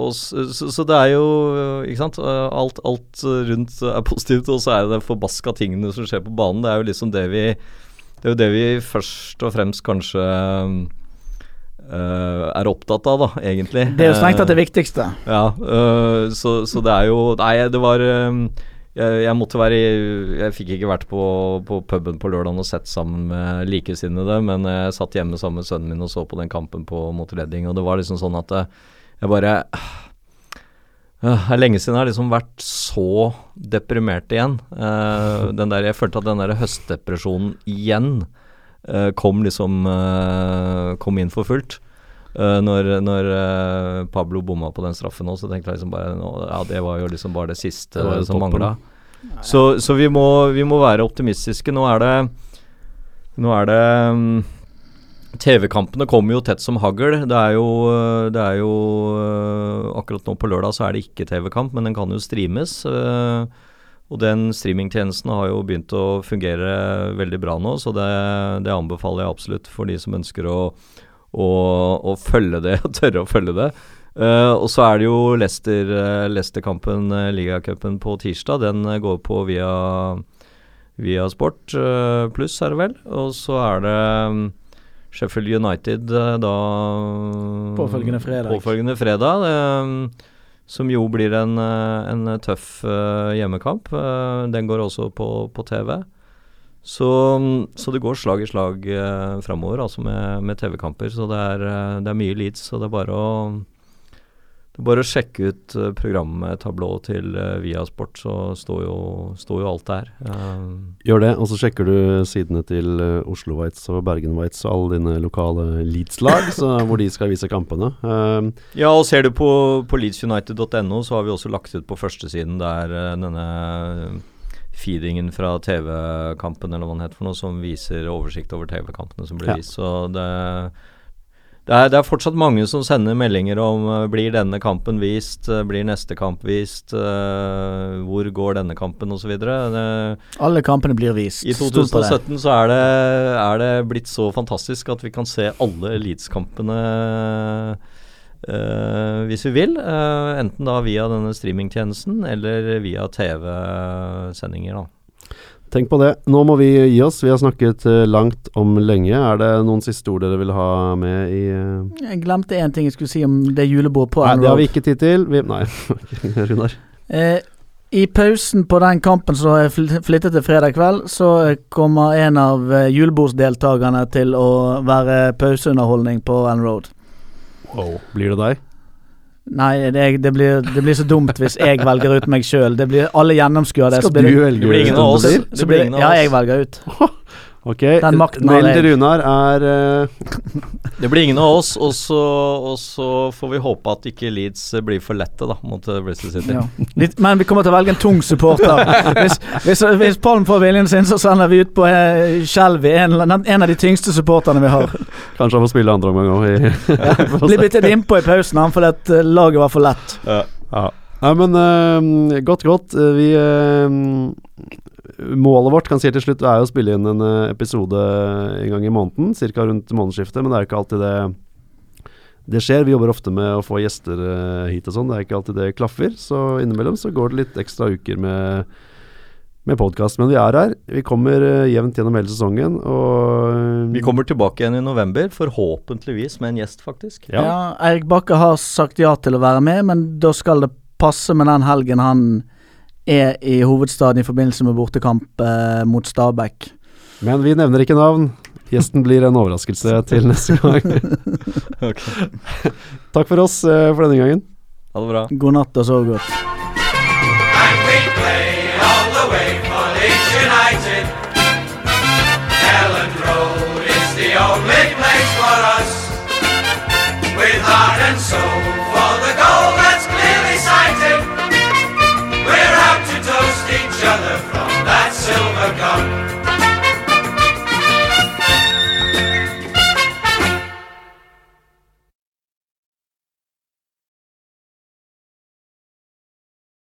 og så, så, så det er jo eh, Ikke sant. Eh, alt, alt rundt er positivt, og så er det de forbaska tingene som skjer på banen. Det er jo liksom det vi Det er jo det vi først og fremst kanskje Uh, er opptatt av, da, egentlig. Det er jo strengt tatt det viktigste. viktigste. ja, uh, så, så det er jo Nei, det var um, jeg, jeg måtte være i Jeg fikk ikke vært på, på puben på lørdagen og sett sammen med likesinnede, men jeg satt hjemme sammen med sønnen min og så på den kampen på mot Redding, og det var liksom sånn at jeg bare Det er lenge siden jeg har liksom vært så deprimert igjen. Uh, den der, jeg følte at den der høstdepresjonen igjen uh, kom liksom uh, Kom inn for fullt. Eh, når når Pablo bomma på den straffen òg, så tenkte jeg liksom bare nå, Ja, det var jo liksom bare det siste Det det som mangla. Så, så vi, må, vi må være optimistiske. Nå er det Nå er det mm, TV-kampene kommer jo tett som hagl. Det er jo, øh, det er jo øh, Akkurat nå på lørdag så er det ikke TV-kamp, men den kan jo streames. øh, Og den streamingtjenesten har jo begynt å fungere veldig bra nå, så det, det anbefaler jeg absolutt for de som ønsker å, å, å følge det, og tørre å følge det. Uh, og så er det jo Leicester, Leicester-kampen, uh, ligacupen på tirsdag. Den eh, går på via, via Sport uh, pluss, er det vel. Og så er det mm, Sheffield United eh, da Påfølgende fredag. Påfølgende fredag eh, som jo blir en, eh, en tøff hjemmekamp. Den går også på, på TV. Så, så det går slag i slag uh, framover altså med, med TV-kamper. Så det er, det er mye Leeds, så det er bare å bare å sjekke ut uh, programmet tablå til uh, Viasport, så står jo, står jo alt der. Eh, Gjør det, og så sjekker du sidene til eh, Oslo Whites og Bergen Whites og alle dine lokale Leeds-lag, hvor de skal vise kampene. Um, Ja, og ser du på, på leedsunited.no, så har vi også lagt ut på førstesiden der eh, denne feedingen fra TV-kampen, eller hva den heter for noe, som viser oversikt over TV-kampene som blir Ja. vist. Så det, det, er, det er fortsatt mange som sender meldinger om eh, blir denne kampen vist, eh, blir neste kamp vist, uh, hvor går denne kampen, osv. Alle kampene blir vist. I Stol det. 2017 så er det, er det blitt så fantastisk at vi kan se alle Elites-kampene hvis vi vil. enten da via denne streamingtjenesten eller via TV-sendinger, da. Tenk på det. Nå må vi gi oss. Vi har snakket eh, langt om lenge. Er det noen siste ord dere vil ha med i eh, Jeg glemte én ting jeg skulle si om det julebordet på Nei, det har vi ikke tid til. Vi, nei, Runar. Eh, I pausen på den kampen som jeg flyttet til fredag kveld, så kommer en av julebordsdeltakerne til å være pauseunderholdning på Ann Road. Blir det deg? Nei, det, det, blir, det blir så dumt hvis jeg velger ut meg sjøl. Alle gjennomskuer det. Skal så blir du det, velge Det blir ingen av oss. så blir blir det, ja, jeg velger ut. Ok, jeg. Runar er uh... Det blir ingen av oss, og så, og så får vi håpe at ikke Leeds blir for lette da mot eh, Bristol City. Ja. Litt, men vi kommer til å velge en tung supporter. Hvis, hvis, hvis Palm får viljen sin, så sender vi ut på eh, uh, en, en av de tyngste supporterne vi har. Kanskje han får spille andre omgang òg. Blir byttet innpå i pausen han fordi at laget var for lett. Ja. Nei, men uh, godt, godt. Vi Målet vårt kan si til slutt er jo å spille inn en eh, episode en gang i måneden, ca. rundt månedsskiftet, men det er jo ikke alltid det det skjer. Vi jobber ofte med å få gjester eh, hit og sånn. Det er ikke alltid det klaffer. Så innimellom så går det litt ekstra uker med, med podkast. Men vi er her. Vi kommer eh, jevnt gjennom hele sesongen. Og Vi kommer tilbake igjen i november, forhåpentligvis med en gjest, faktisk. Ja. Ja, Eirik Bakke har sagt ja til å være med, men da skal det passe med den helgen han er i hovedstaden i forbindelse med bortekamp eh, mot Stabæk. Men vi nevner ikke navn. Gjesten blir en overraskelse til neste gang. Takk for oss eh, for denne gangen. Ha det bra. God natt og sov godt. And we play all the way for Leeds United. Ellen Road is the only place for us. With heart and soul,